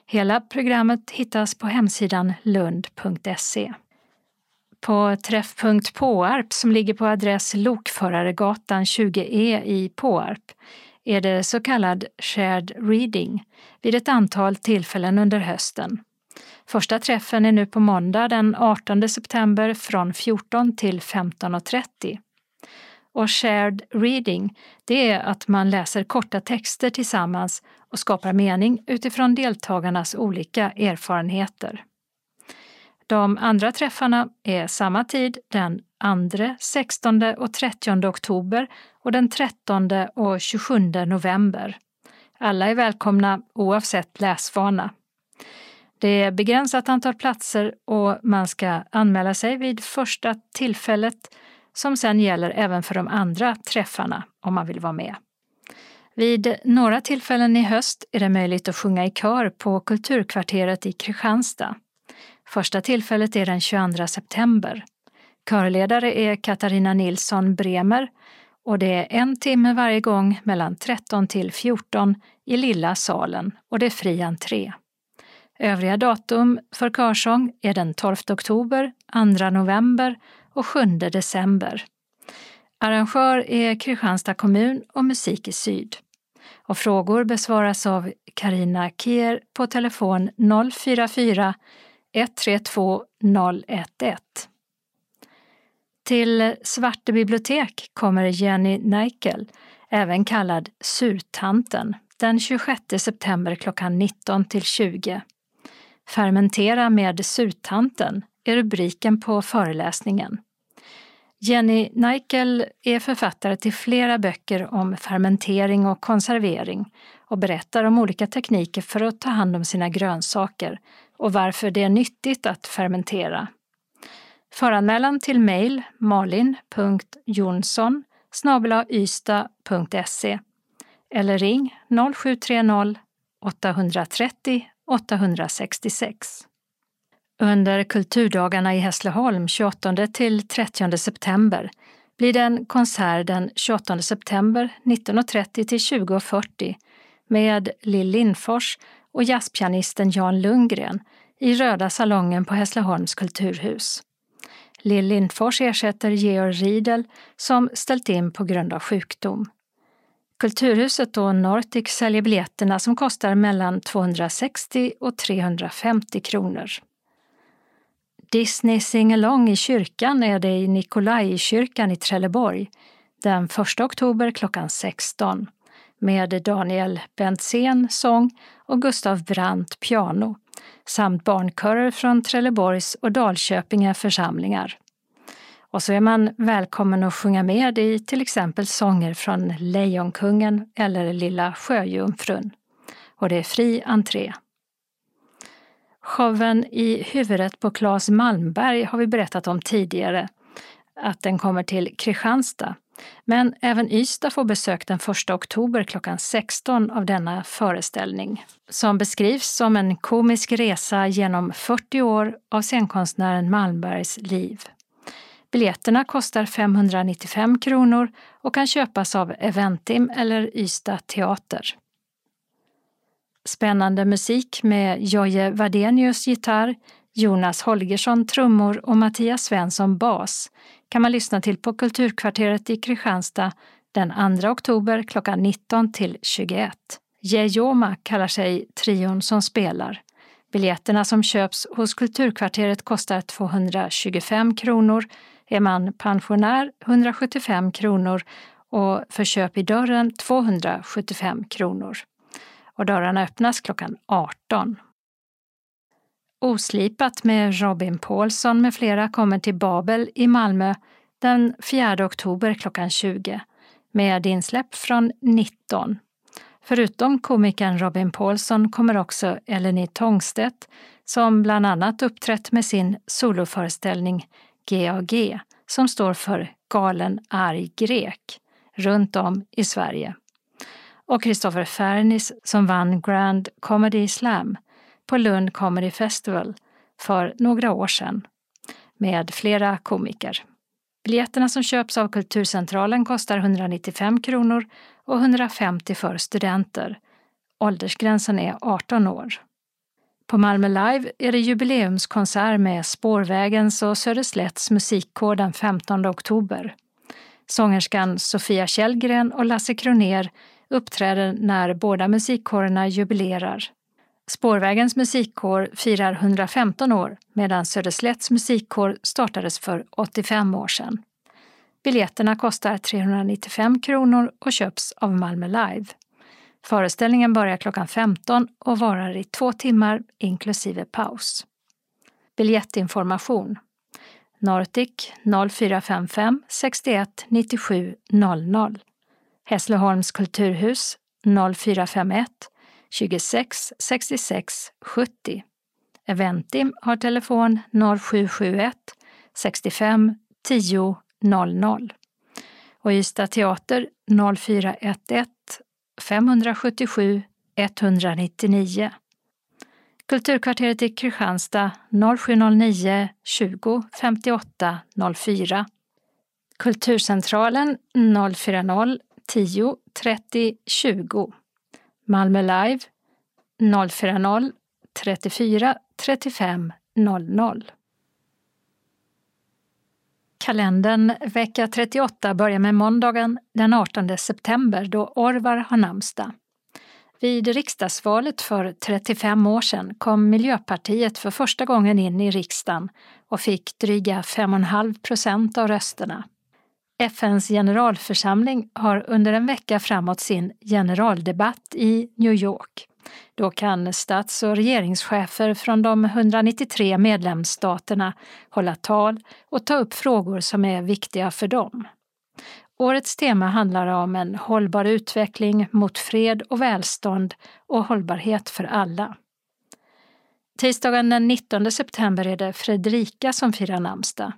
Hela programmet hittas på hemsidan lund.se. På Träffpunkt Påarp som ligger på adress Lokföraregatan 20E i Påarp är det så kallad shared reading vid ett antal tillfällen under hösten. Första träffen är nu på måndag den 18 september från 14 till 15.30. Och shared reading, det är att man läser korta texter tillsammans och skapar mening utifrån deltagarnas olika erfarenheter. De andra träffarna är samma tid den 2, 16 och 30 oktober och den 13 och 27 november. Alla är välkomna oavsett läsvana. Det är begränsat antal platser och man ska anmäla sig vid första tillfället som sen gäller även för de andra träffarna om man vill vara med. Vid några tillfällen i höst är det möjligt att sjunga i kör på Kulturkvarteret i Kristianstad. Första tillfället är den 22 september. Körledare är Katarina Nilsson Bremer och det är en timme varje gång mellan 13 till 14 i Lilla salen och det är fri entré. Övriga datum för körsång är den 12 oktober, 2 november och 7 december. Arrangör är Kristianstad kommun och Musik i Syd. Och frågor besvaras av Karina Kier på telefon 044 132 011. Till Svarte bibliotek kommer Jenny Neikel, även kallad Surtanten, den 26 september klockan 19 till 20. Fermentera med surtanten är rubriken på föreläsningen. Jenny Neikel är författare till flera böcker om fermentering och konservering och berättar om olika tekniker för att ta hand om sina grönsaker och varför det är nyttigt att fermentera. Föranmälan till mejl malin.jonsson ystad.se eller ring 0730 830 866. Under kulturdagarna i Hässleholm 28 till 30 september blir det en konsert den 28 september 19.30 till 20.40 med Lill Lindfors och jazzpianisten Jan Lundgren i Röda salongen på Hässleholms kulturhus. Lill Lindfors ersätter Georg Riedel som ställt in på grund av sjukdom. Kulturhuset och Nortic säljer biljetterna som kostar mellan 260 och 350 kronor. Disney Singalong i kyrkan är det i Nikolajkyrkan i Trelleborg den 1 oktober klockan 16 med Daniel Bentzén sång och Gustav Brandt piano samt barnkörer från Trelleborgs och Dalköpinge församlingar. Och så är man välkommen att sjunga med i till exempel sånger från Lejonkungen eller Lilla Sjöjungfrun. Och det är fri entré. Showen i huvudet på Claes Malmberg har vi berättat om tidigare, att den kommer till Kristianstad. Men även Ystad får besök den 1 oktober klockan 16 av denna föreställning, som beskrivs som en komisk resa genom 40 år av scenkonstnären Malmbergs liv. Biljetterna kostar 595 kronor och kan köpas av Eventim eller Ystad Teater. Spännande musik med Jojje Wadenius gitarr, Jonas Holgersson trummor och Mattias Svensson bas kan man lyssna till på Kulturkvarteret i Kristianstad den 2 oktober klockan 19 till 21. Jejoma kallar sig trion som spelar. Biljetterna som köps hos Kulturkvarteret kostar 225 kronor, är man pensionär 175 kronor och för köp i dörren 275 kronor. Och dörrarna öppnas klockan 18. Oslipat med Robin Paulsson med flera kommer till Babel i Malmö den 4 oktober klockan 20 med insläpp från 19. Förutom komikern Robin Paulsson kommer också Eleni Tångstedt som bland annat uppträtt med sin soloföreställning GAG som står för Galen arg grek runt om i Sverige. Och Kristoffer Fernis som vann Grand Comedy Slam på Lund Comedy Festival för några år sedan med flera komiker. Biljetterna som köps av Kulturcentralen kostar 195 kronor och 150 för studenter. Åldersgränsen är 18 år. På Malmö Live är det jubileumskonsert med Spårvägens och Söderslätts musikkår den 15 oktober. Sångerskan Sofia Källgren och Lasse Kroner uppträder när båda musikkårerna jubilerar. Spårvägens musikkår firar 115 år medan Söderslätts musikkår startades för 85 år sedan. Biljetterna kostar 395 kronor och köps av Malmö Live. Föreställningen börjar klockan 15 och varar i två timmar inklusive paus. Biljettinformation Nortic 0455 61 97 00 Hässleholms kulturhus 0451 26 66 70. Eventim har telefon 0771 65 10 00 och Ystad Teater 0411 577 199. Kulturkvarteret i Kristianstad 0709 20 58 04. Kulturcentralen 040 10 30 20. Malmö Live 040 34 35 00. Kalendern vecka 38 börjar med måndagen den 18 september då Orvar har namnsdag. Vid riksdagsvalet för 35 år sedan kom Miljöpartiet för första gången in i riksdagen och fick dryga 5,5 procent av rösterna. FNs generalförsamling har under en vecka framåt sin generaldebatt i New York. Då kan stats och regeringschefer från de 193 medlemsstaterna hålla tal och ta upp frågor som är viktiga för dem. Årets tema handlar om en hållbar utveckling mot fred och välstånd och hållbarhet för alla. Tisdagen den 19 september är det Fredrika som firar namnsdag.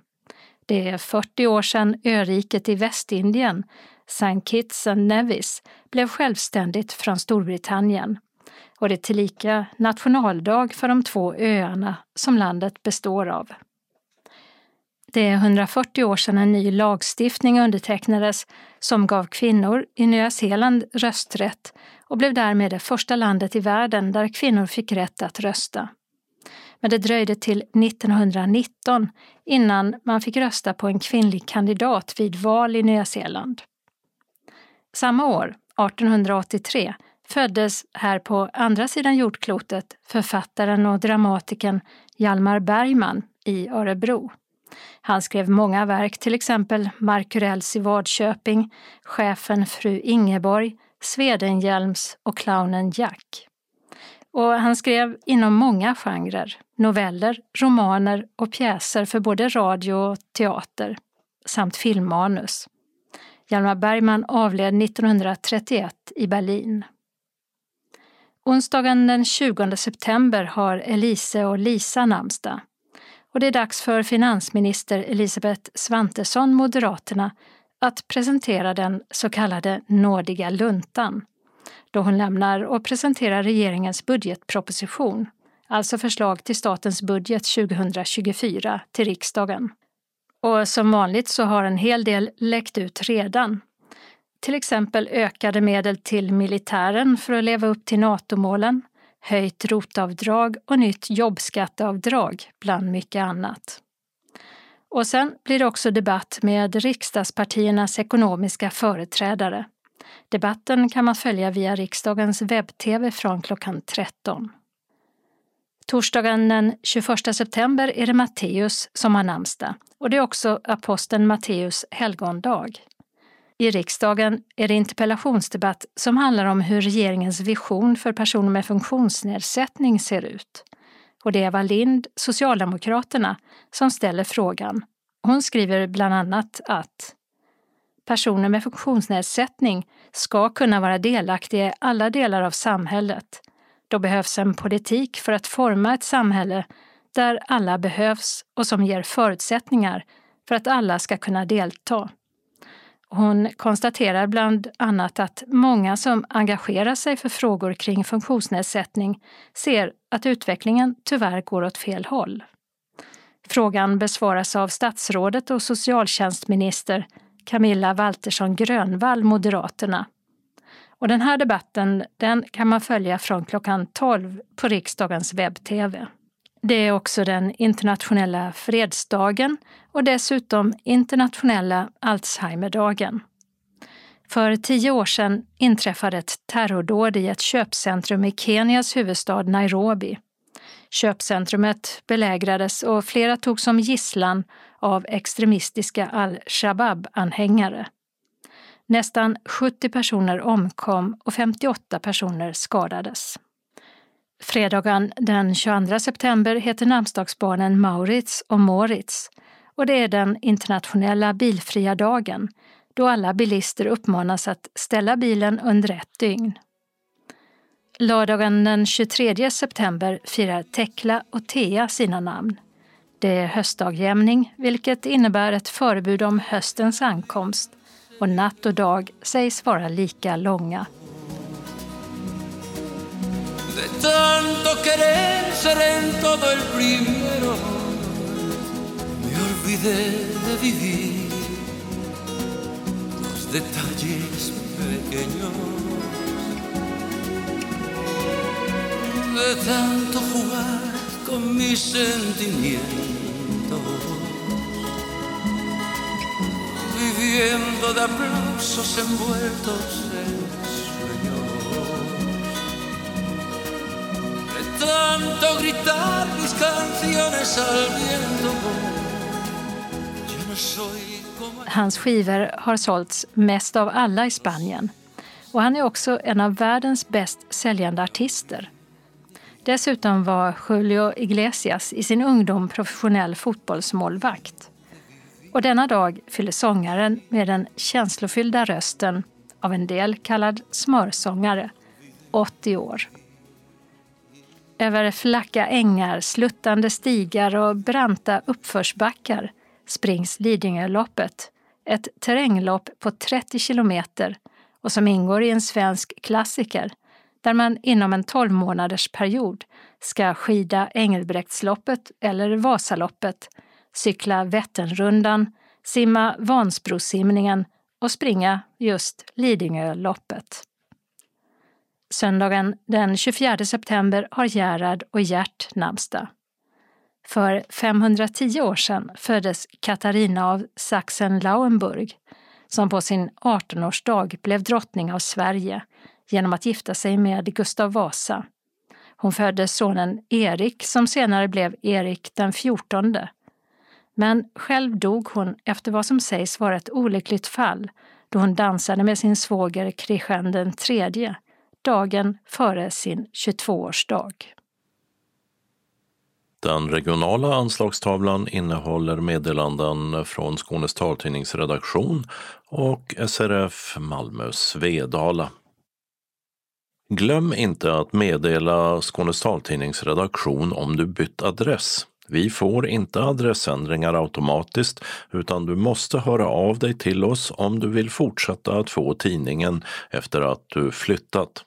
Det är 40 år sedan öriket i Västindien, St. Kitts and Nevis, blev självständigt från Storbritannien och det är tillika nationaldag för de två öarna som landet består av. Det är 140 år sedan en ny lagstiftning undertecknades som gav kvinnor i Nya Zeeland rösträtt och blev därmed det första landet i världen där kvinnor fick rätt att rösta. Men det dröjde till 1919 innan man fick rösta på en kvinnlig kandidat vid val i Nya Zeeland. Samma år, 1883 föddes här på andra sidan jordklotet författaren och dramatikern Hjalmar Bergman i Örebro. Han skrev många verk, till exempel Markurells i Vadköping, Chefen fru Ingeborg, Swedenhjelms och Clownen Jack. Och han skrev inom många genrer, noveller, romaner och pjäser för både radio och teater, samt filmmanus. Hjalmar Bergman avled 1931 i Berlin. Onsdagen den 20 september har Elise och Lisa namnsdag. Och det är dags för finansminister Elisabeth Svantesson, Moderaterna, att presentera den så kallade nådiga luntan då hon lämnar och presenterar regeringens budgetproposition, alltså förslag till statens budget 2024 till riksdagen. Och som vanligt så har en hel del läckt ut redan. Till exempel ökade medel till militären för att leva upp till NATO-målen, höjt rotavdrag och nytt jobbskatteavdrag bland mycket annat. Och sen blir det också debatt med riksdagspartiernas ekonomiska företrädare. Debatten kan man följa via riksdagens webb-tv från klockan 13. Torsdagen den 21 september är det Matteus som har namnsdag och det är också aposteln Matteus helgondag. I riksdagen är det interpellationsdebatt som handlar om hur regeringens vision för personer med funktionsnedsättning ser ut. Och det är Eva Lind, Socialdemokraterna, som ställer frågan. Hon skriver bland annat att personer med funktionsnedsättning ska kunna vara delaktiga i alla delar av samhället. Då behövs en politik för att forma ett samhälle där alla behövs och som ger förutsättningar för att alla ska kunna delta. Hon konstaterar bland annat att många som engagerar sig för frågor kring funktionsnedsättning ser att utvecklingen tyvärr går åt fel håll. Frågan besvaras av statsrådet och socialtjänstminister Camilla Waltersson Grönvall, Moderaterna. Och den här debatten den kan man följa från klockan 12 på riksdagens webb-tv. Det är också den internationella fredsdagen och dessutom internationella Alzheimerdagen. För tio år sedan inträffade ett terrordåd i ett köpcentrum i Kenias huvudstad Nairobi. Köpcentrumet belägrades och flera togs som gisslan av extremistiska al-Shabab-anhängare. Nästan 70 personer omkom och 58 personer skadades. Fredagen den 22 september heter namnsdagsbarnen Maurits och Moritz och det är den internationella bilfria dagen då alla bilister uppmanas att ställa bilen under ett dygn. Lördagen den 23 september firar Tekla och Thea sina namn. Det är höstdagjämning, vilket innebär ett förebud om höstens ankomst och natt och dag sägs vara lika långa. De tanto jugar con mis sentimientos Viviendo de aplausos envueltos en sueños De tanto gritar mis canciones al viento Yo no soy como... Hans skivor har sålts mest av alla i Spanien och han är också en av världens bäst säljande artister. Dessutom var Julio Iglesias i sin ungdom professionell fotbollsmålvakt. Och denna dag fyller sångaren med den känslofyllda rösten, av en del kallad smörsångare, 80 år. Över flacka ängar, sluttande stigar och branta uppförsbackar springs Lidingöloppet, ett terränglopp på 30 kilometer och som ingår i en svensk klassiker där man inom en 12 månaders period ska skida Engelbrektsloppet eller Vasaloppet, cykla Vätternrundan, simma Vansbrosimningen och springa just Lidingöloppet. Söndagen den 24 september har Gerhard och Gert namnsdag. För 510 år sedan föddes Katarina av Sachsen-Lauenburg som på sin 18-årsdag blev drottning av Sverige genom att gifta sig med Gustav Vasa. Hon födde sonen Erik som senare blev Erik den fjortonde. Men själv dog hon efter vad som sägs vara ett olyckligt fall då hon dansade med sin svåger Kristian den tredje dagen före sin 22-årsdag. Den regionala anslagstavlan innehåller meddelanden från Skånes taltidningsredaktion och SRF Malmö Svedala. Glöm inte att meddela Skånes taltidningsredaktion om du bytt adress. Vi får inte adressändringar automatiskt utan du måste höra av dig till oss om du vill fortsätta att få tidningen efter att du flyttat.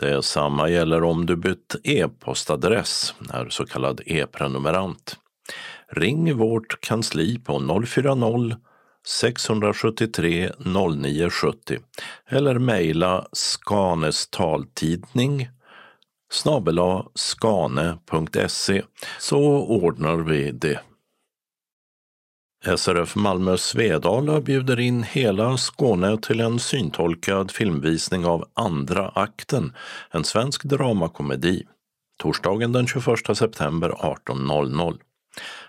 Detsamma gäller om du bytt e-postadress, är så kallad e-prenumerant. Ring vårt kansli på 040 673 0970 eller mejla Skanes snabel skane.se så ordnar vi det. SRF Malmö Svedala bjuder in hela Skåne till en syntolkad filmvisning av Andra akten, en svensk dramakomedi. Torsdagen den 21 september 18.00.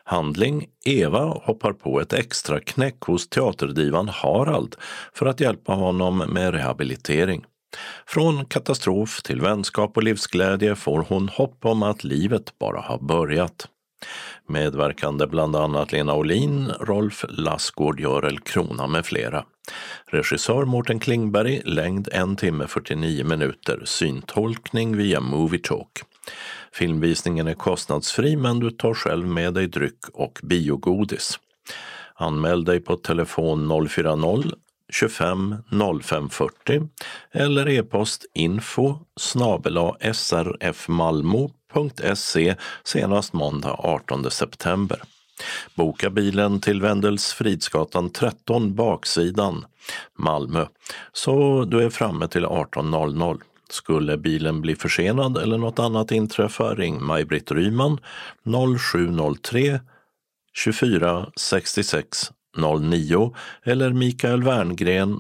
Handling Eva hoppar på ett extra knäck hos teaterdivan Harald för att hjälpa honom med rehabilitering. Från katastrof till vänskap och livsglädje får hon hopp om att livet bara har börjat. Medverkande bland annat Lena Olin, Rolf Lassgård, Görel Krona med flera. Regissör Mårten Klingberg, längd 1 timme 49 minuter, syntolkning via Movietalk. Filmvisningen är kostnadsfri men du tar själv med dig dryck och biogodis. Anmäl dig på telefon 040 25 05 40 eller e-post info srfmalmo.se senast måndag 18 september. Boka bilen till Wendels Fridsgatan 13 baksidan Malmö så du är framme till 18.00. Skulle bilen bli försenad eller något annat inträffa ring Maj-Britt Ryman 0703 24 66 09 eller Mikael Werngren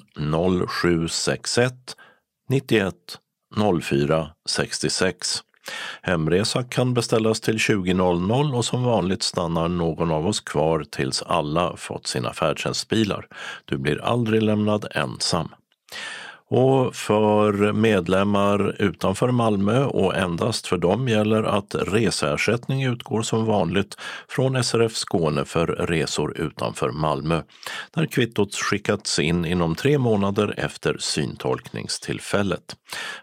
0761 91 04 66. Hemresa kan beställas till 20.00 och som vanligt stannar någon av oss kvar tills alla fått sina färdtjänstbilar. Du blir aldrig lämnad ensam. Och för medlemmar utanför Malmö och endast för dem gäller att reseersättning utgår som vanligt från SRF Skåne för resor utanför Malmö, där kvittot skickats in inom tre månader efter syntolkningstillfället.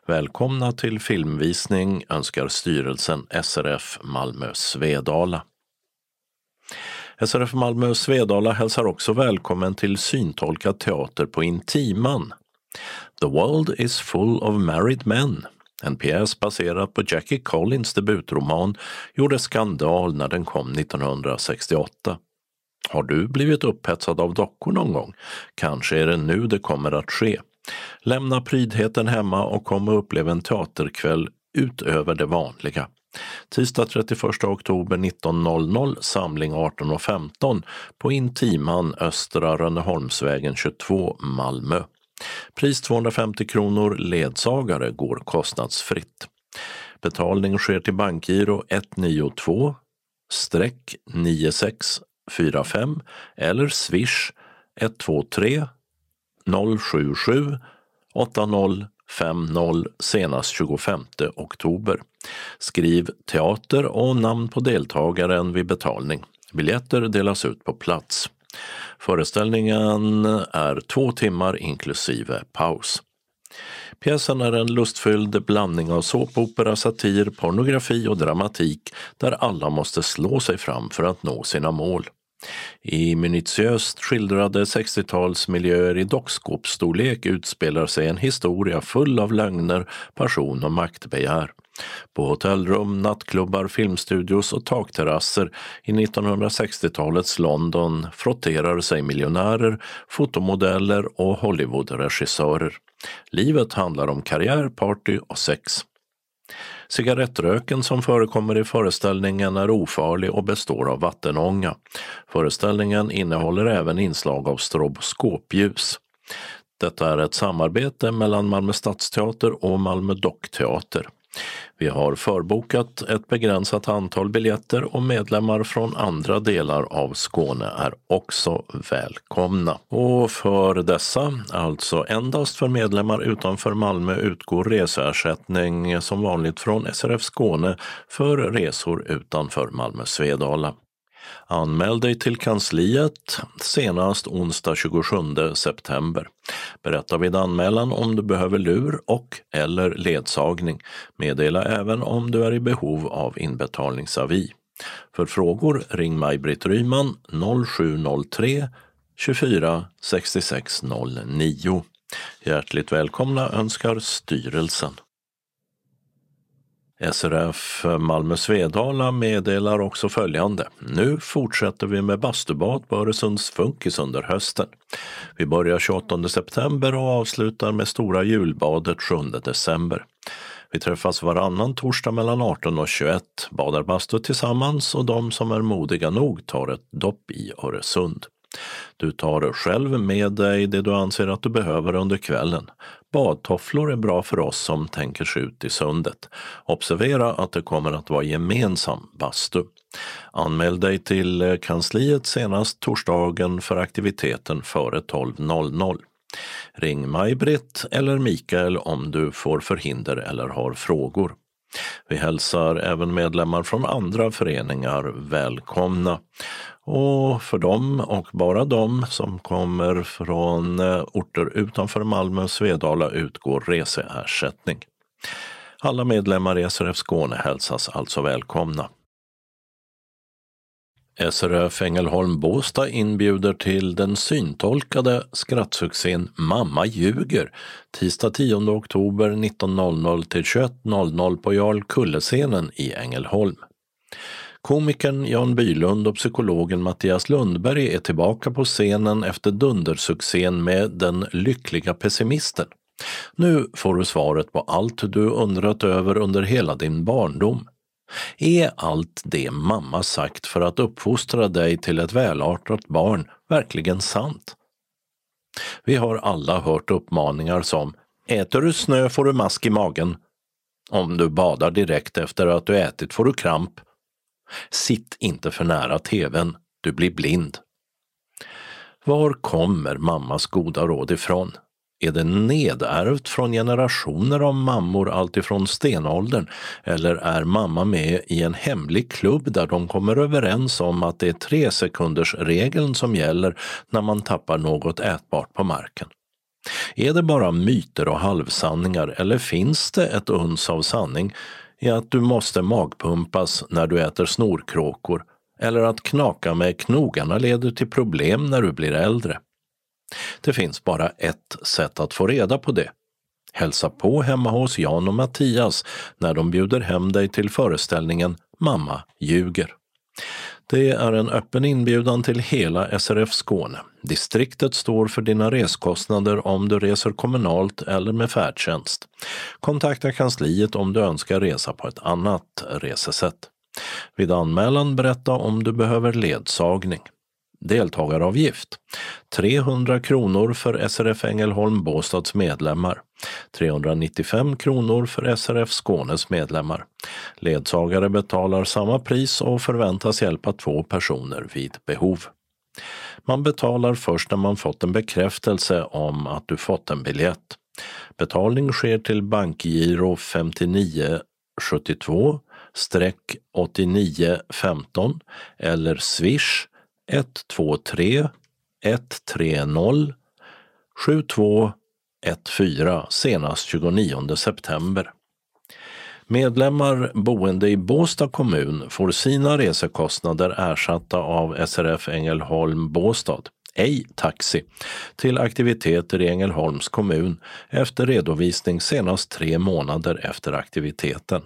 Välkomna till filmvisning önskar styrelsen SRF Malmö Svedala. SRF Malmö Svedala hälsar också välkommen till syntolkad teater på Intiman The World is full of married men. En pjäs baserad på Jackie Collins debutroman gjorde skandal när den kom 1968. Har du blivit upphetsad av dockor någon gång? Kanske är det nu det kommer att ske. Lämna prydheten hemma och kom och upplev en teaterkväll utöver det vanliga. Tisdag 31 oktober 19.00, samling 18.15 på Intiman, Östra Rönneholmsvägen 22, Malmö. Pris 250 kronor, ledsagare går kostnadsfritt. Betalning sker till bankgiro 192 9645 eller swish 123 077 8050 senast 25 oktober. Skriv teater och namn på deltagaren vid betalning. Biljetter delas ut på plats. Föreställningen är två timmar inklusive paus. Pjäsen är en lustfylld blandning av såpopera, satir, pornografi och dramatik där alla måste slå sig fram för att nå sina mål. I minutiöst skildrade 60-talsmiljöer i dockskåpsstorlek utspelar sig en historia full av lögner, passion och maktbegär. På hotellrum, nattklubbar, filmstudios och takterrasser i 1960-talets London frotterar sig miljonärer, fotomodeller och Hollywoodregissörer. Livet handlar om karriär, party och sex. Cigarettröken som förekommer i föreställningen är ofarlig och består av vattenånga. Föreställningen innehåller även inslag av stroboskopljus. Detta är ett samarbete mellan Malmö Stadsteater och Malmö Dockteater. Vi har förbokat ett begränsat antal biljetter och medlemmar från andra delar av Skåne är också välkomna. Och för dessa, alltså endast för medlemmar utanför Malmö, utgår reseersättning som vanligt från SRF Skåne för resor utanför Malmö Svedala. Anmäl dig till kansliet senast onsdag 27 september. Berätta vid anmälan om du behöver lur och eller ledsagning. Meddela även om du är i behov av inbetalningsavi. För frågor ring Maj-Britt Ryman 0703 24 66 09. Hjärtligt välkomna önskar styrelsen. SRF Malmö Svedala meddelar också följande. Nu fortsätter vi med bastubad på Öresunds Funkis under hösten. Vi börjar 28 september och avslutar med Stora julbadet 7 december. Vi träffas varannan torsdag mellan 18 och 21, badar bastu tillsammans och de som är modiga nog tar ett dopp i Öresund. Du tar själv med dig det du anser att du behöver under kvällen. Badtofflor är bra för oss som tänker sig ut i sundet. Observera att det kommer att vara gemensam bastu. Anmäl dig till eh, kansliet senast torsdagen för aktiviteten före 12.00. Ring Maj-Britt eller Mikael om du får förhinder eller har frågor. Vi hälsar även medlemmar från andra föreningar välkomna. Och för dem och bara dem som kommer från eh, orter utanför Malmö och Svedala utgår reseersättning. Alla medlemmar i SRF Skåne hälsas alltså välkomna. SRF Ängelholm Båstad inbjuder till den syntolkade skrattsuccén Mamma ljuger tisdag 10 oktober 19.00 till 21.00 på Jarl Kullescenen i Ängelholm. Komikern Jan Bylund och psykologen Mattias Lundberg är tillbaka på scenen efter dundersuccén med Den lyckliga pessimisten. Nu får du svaret på allt du undrat över under hela din barndom. Är allt det mamma sagt för att uppfostra dig till ett välartat barn verkligen sant? Vi har alla hört uppmaningar som Äter du snö får du mask i magen. Om du badar direkt efter att du ätit får du kramp. Sitt inte för nära tvn, du blir blind. Var kommer mammas goda råd ifrån? Är det nedärvt från generationer av mammor alltifrån stenåldern eller är mamma med i en hemlig klubb där de kommer överens om att det är tre sekunders regeln som gäller när man tappar något ätbart på marken? Är det bara myter och halvsanningar eller finns det ett uns av sanning i att du måste magpumpas när du äter snorkråkor eller att knaka med knogarna leder till problem när du blir äldre? Det finns bara ett sätt att få reda på det. Hälsa på hemma hos Jan och Mattias när de bjuder hem dig till föreställningen Mamma ljuger. Det är en öppen inbjudan till hela SRF Skåne. Distriktet står för dina reskostnader om du reser kommunalt eller med färdtjänst. Kontakta kansliet om du önskar resa på ett annat resesätt. Vid anmälan berätta om du behöver ledsagning. Deltagaravgift 300 kronor för SRF Ängelholm Båstads medlemmar. 395 kronor för SRF Skånes medlemmar. Ledsagare betalar samma pris och förväntas hjälpa två personer vid behov. Man betalar först när man fått en bekräftelse om att du fått en biljett. Betalning sker till bankgiro 5972 8915 eller swish 123 130 7214 senast 29 september. Medlemmar boende i Båstad kommun får sina resekostnader ersatta av SRF Ängelholm Båstad, ej taxi, till aktiviteter i Ängelholms kommun efter redovisning senast tre månader efter aktiviteten.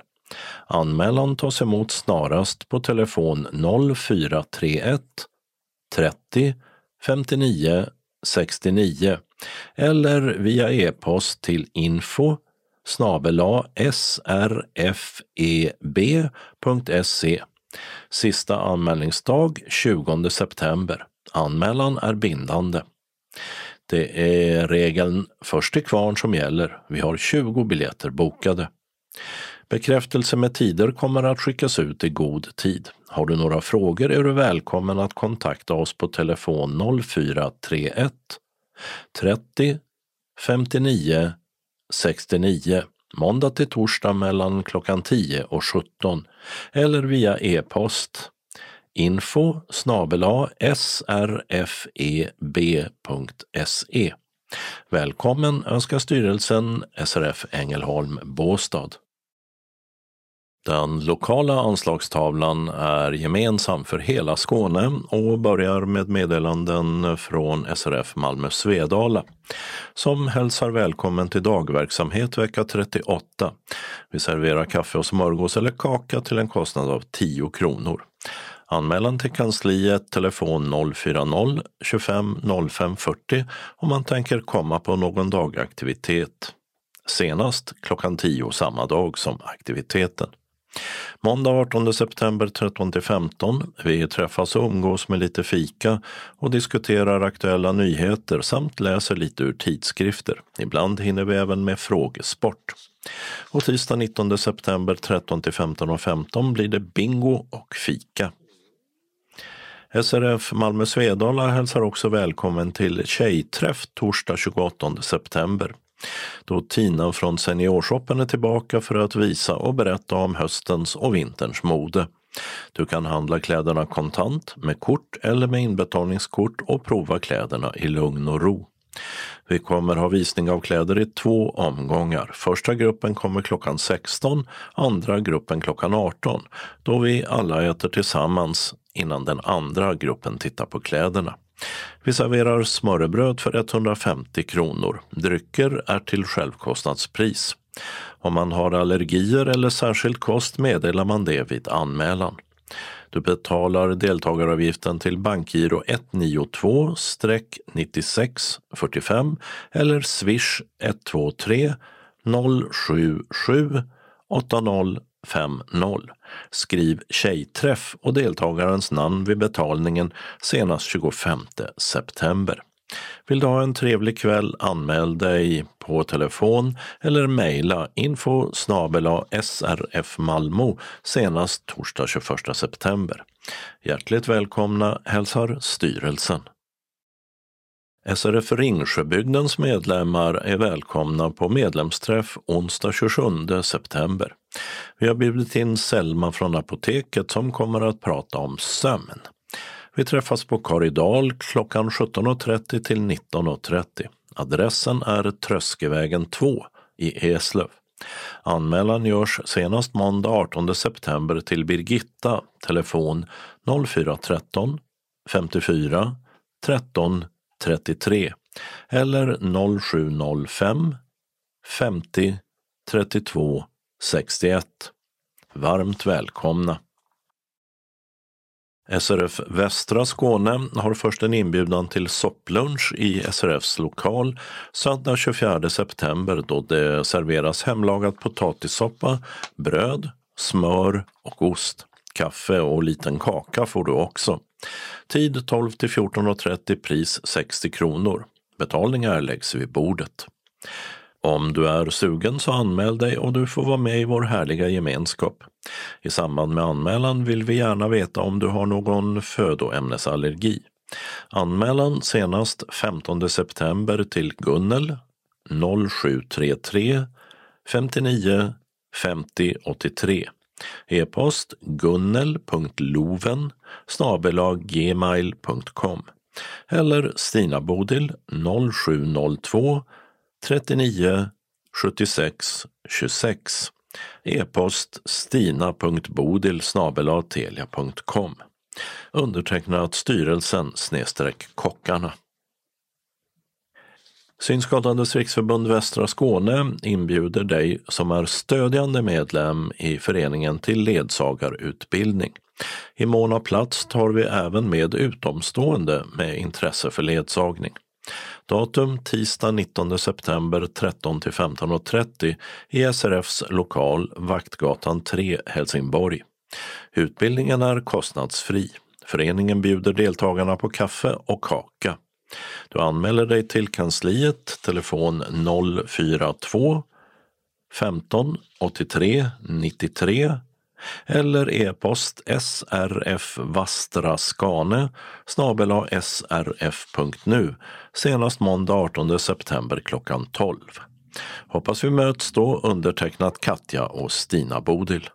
Anmälan tas emot snarast på telefon 0431 30 59 69 eller via e-post till info snabel srfeb.se. Sista anmälningsdag 20 september. Anmälan är bindande. Det är regeln först till kvarn som gäller. Vi har 20 biljetter bokade. Bekräftelse med tider kommer att skickas ut i god tid. Har du några frågor är du välkommen att kontakta oss på telefon 0431 30 59 69 måndag till torsdag mellan klockan 10 och 17 eller via e-post info srfeb.se. E. Välkommen önskar styrelsen SRF Ängelholm Båstad. Den lokala anslagstavlan är gemensam för hela Skåne och börjar med meddelanden från SRF Malmö Svedala som hälsar välkommen till dagverksamhet vecka 38. Vi serverar kaffe och smörgås eller kaka till en kostnad av 10 kronor. Anmälan till kansliet telefon 040-25 05 40 om man tänker komma på någon dagaktivitet. Senast klockan 10 samma dag som aktiviteten. Måndag 18 september 13 15. Vi träffas och umgås med lite fika och diskuterar aktuella nyheter samt läser lite ur tidskrifter. Ibland hinner vi även med frågesport. Och tisdag 19 september 13 15 15 blir det bingo och fika. SRF Malmö Svedala hälsar också välkommen till tjejträff torsdag 28 september. Då Tina från Seniorshoppen är tillbaka för att visa och berätta om höstens och vinterns mode. Du kan handla kläderna kontant, med kort eller med inbetalningskort och prova kläderna i lugn och ro. Vi kommer ha visning av kläder i två omgångar. Första gruppen kommer klockan 16, andra gruppen klockan 18 då vi alla äter tillsammans innan den andra gruppen tittar på kläderna. Vi serverar smörrebröd för 150 kronor. Drycker är till självkostnadspris. Om man har allergier eller särskild kost meddelar man det vid anmälan. Du betalar deltagaravgiften till bankgiro 192-9645 eller swish 123 077 80 8050. Skriv tjejträff och deltagarens namn vid betalningen senast 25 september. Vill du ha en trevlig kväll, anmäl dig på telefon eller mejla info srfmalmo senast torsdag 21 september. Hjärtligt välkomna hälsar styrelsen. SRF Ringsjöbygdens medlemmar är välkomna på medlemsträff onsdag 27 september. Vi har bjudit in Selma från apoteket som kommer att prata om sömn. Vi träffas på Karidal klockan 17.30 till 19.30. Adressen är Tröskevägen 2 i Eslöv. Anmälan görs senast måndag 18 september till Birgitta, telefon 0413 54 13 33 eller 0705 50 32 61. Varmt välkomna! SRF Västra Skåne har först en inbjudan till sopplunch i SRFs lokal söndag 24 september då det serveras hemlagad potatissoppa, bröd, smör och ost. Kaffe och liten kaka får du också. Tid 12 till 14.30, pris 60 kronor. Betalning erläggs vid bordet. Om du är sugen så anmäl dig och du får vara med i vår härliga gemenskap. I samband med anmälan vill vi gärna veta om du har någon födoämnesallergi. Anmälan senast 15 september till Gunnel 0733 59 50 83. E-post gunnel.loven gmail.com eller Stina Bodil 0702 39 76 26. E-post stina.bodil telia.com. Undertecknat styrelsen snedstreck kockarna. Synskadades riksförbund Västra Skåne inbjuder dig som är stödjande medlem i föreningen till ledsagarutbildning. I mån av plats tar vi även med utomstående med intresse för ledsagning. Datum tisdag 19 september 13 till 15.30 i SRFs lokal Vaktgatan 3, Helsingborg. Utbildningen är kostnadsfri. Föreningen bjuder deltagarna på kaffe och kaka. Du anmäler dig till kansliet, telefon 042 15 83 93 eller e-post srfvastraskane snabel srf.nu senast måndag 18 september klockan 12. Hoppas vi möts då undertecknat Katja och Stina Bodil.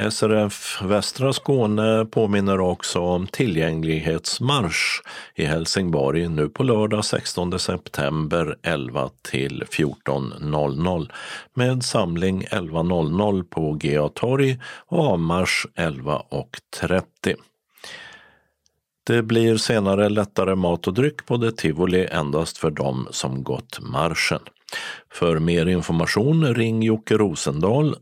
SRF Västra Skåne påminner också om tillgänglighetsmarsch i Helsingborg nu på lördag 16 september 11 till 14.00 med samling 11.00 på GA torg och avmarsch 11.30. Det blir senare lättare mat och dryck på det tivoli endast för dem som gått marschen. För mer information ring Jocke Rosendahl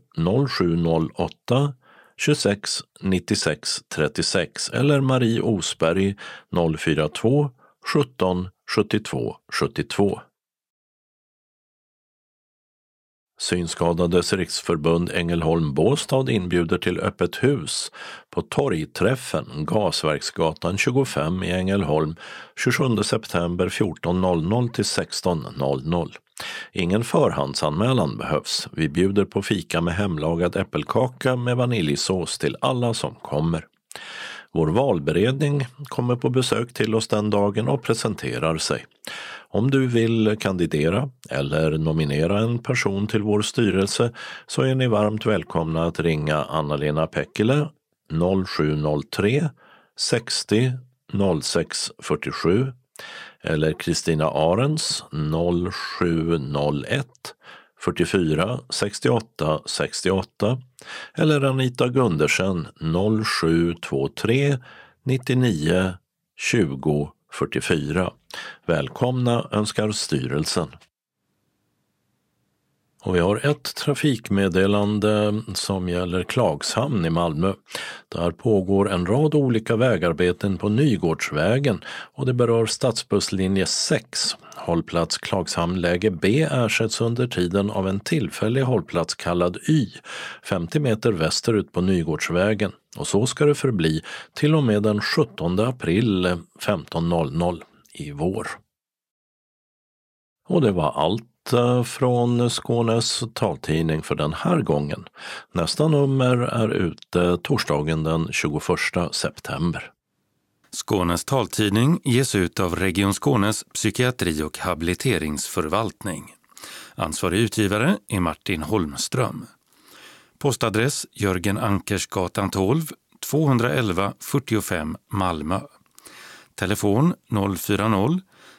0708 26 96 36 eller Marie Osberg 042 17 72 72. Synskadades riksförbund Ängelholm Båstad inbjuder till öppet hus på Torgträffen, Gasverksgatan 25 i Ängelholm 27 september 14.00 till 16.00. Ingen förhandsanmälan behövs. Vi bjuder på fika med hemlagad äppelkaka med vaniljsås till alla som kommer. Vår valberedning kommer på besök till oss den dagen och presenterar sig. Om du vill kandidera eller nominera en person till vår styrelse så är ni varmt välkomna att ringa Anna-Lena Pekkilä 0703 60 06 47 eller Kristina Arens 0701 44 68 68 eller Anita Gundersen 0723 99 20 44. Välkomna önskar styrelsen. Och vi har ett trafikmeddelande som gäller Klagshamn i Malmö. Där pågår en rad olika vägarbeten på Nygårdsvägen och det berör stadsbusslinje 6. Hållplats Klagshamn läge B ersätts under tiden av en tillfällig hållplats kallad Y, 50 meter västerut på Nygårdsvägen. Och så ska det förbli till och med den 17 april 15.00 i vår. Och det var allt från Skånes taltidning för den här gången. Nästa nummer är ute torsdagen den 21 september. Skånes taltidning ges ut av Region Skånes psykiatri och habiliteringsförvaltning. Ansvarig utgivare är Martin Holmström. Postadress Jörgen Ankersgatan 12, 211 45 Malmö. Telefon 040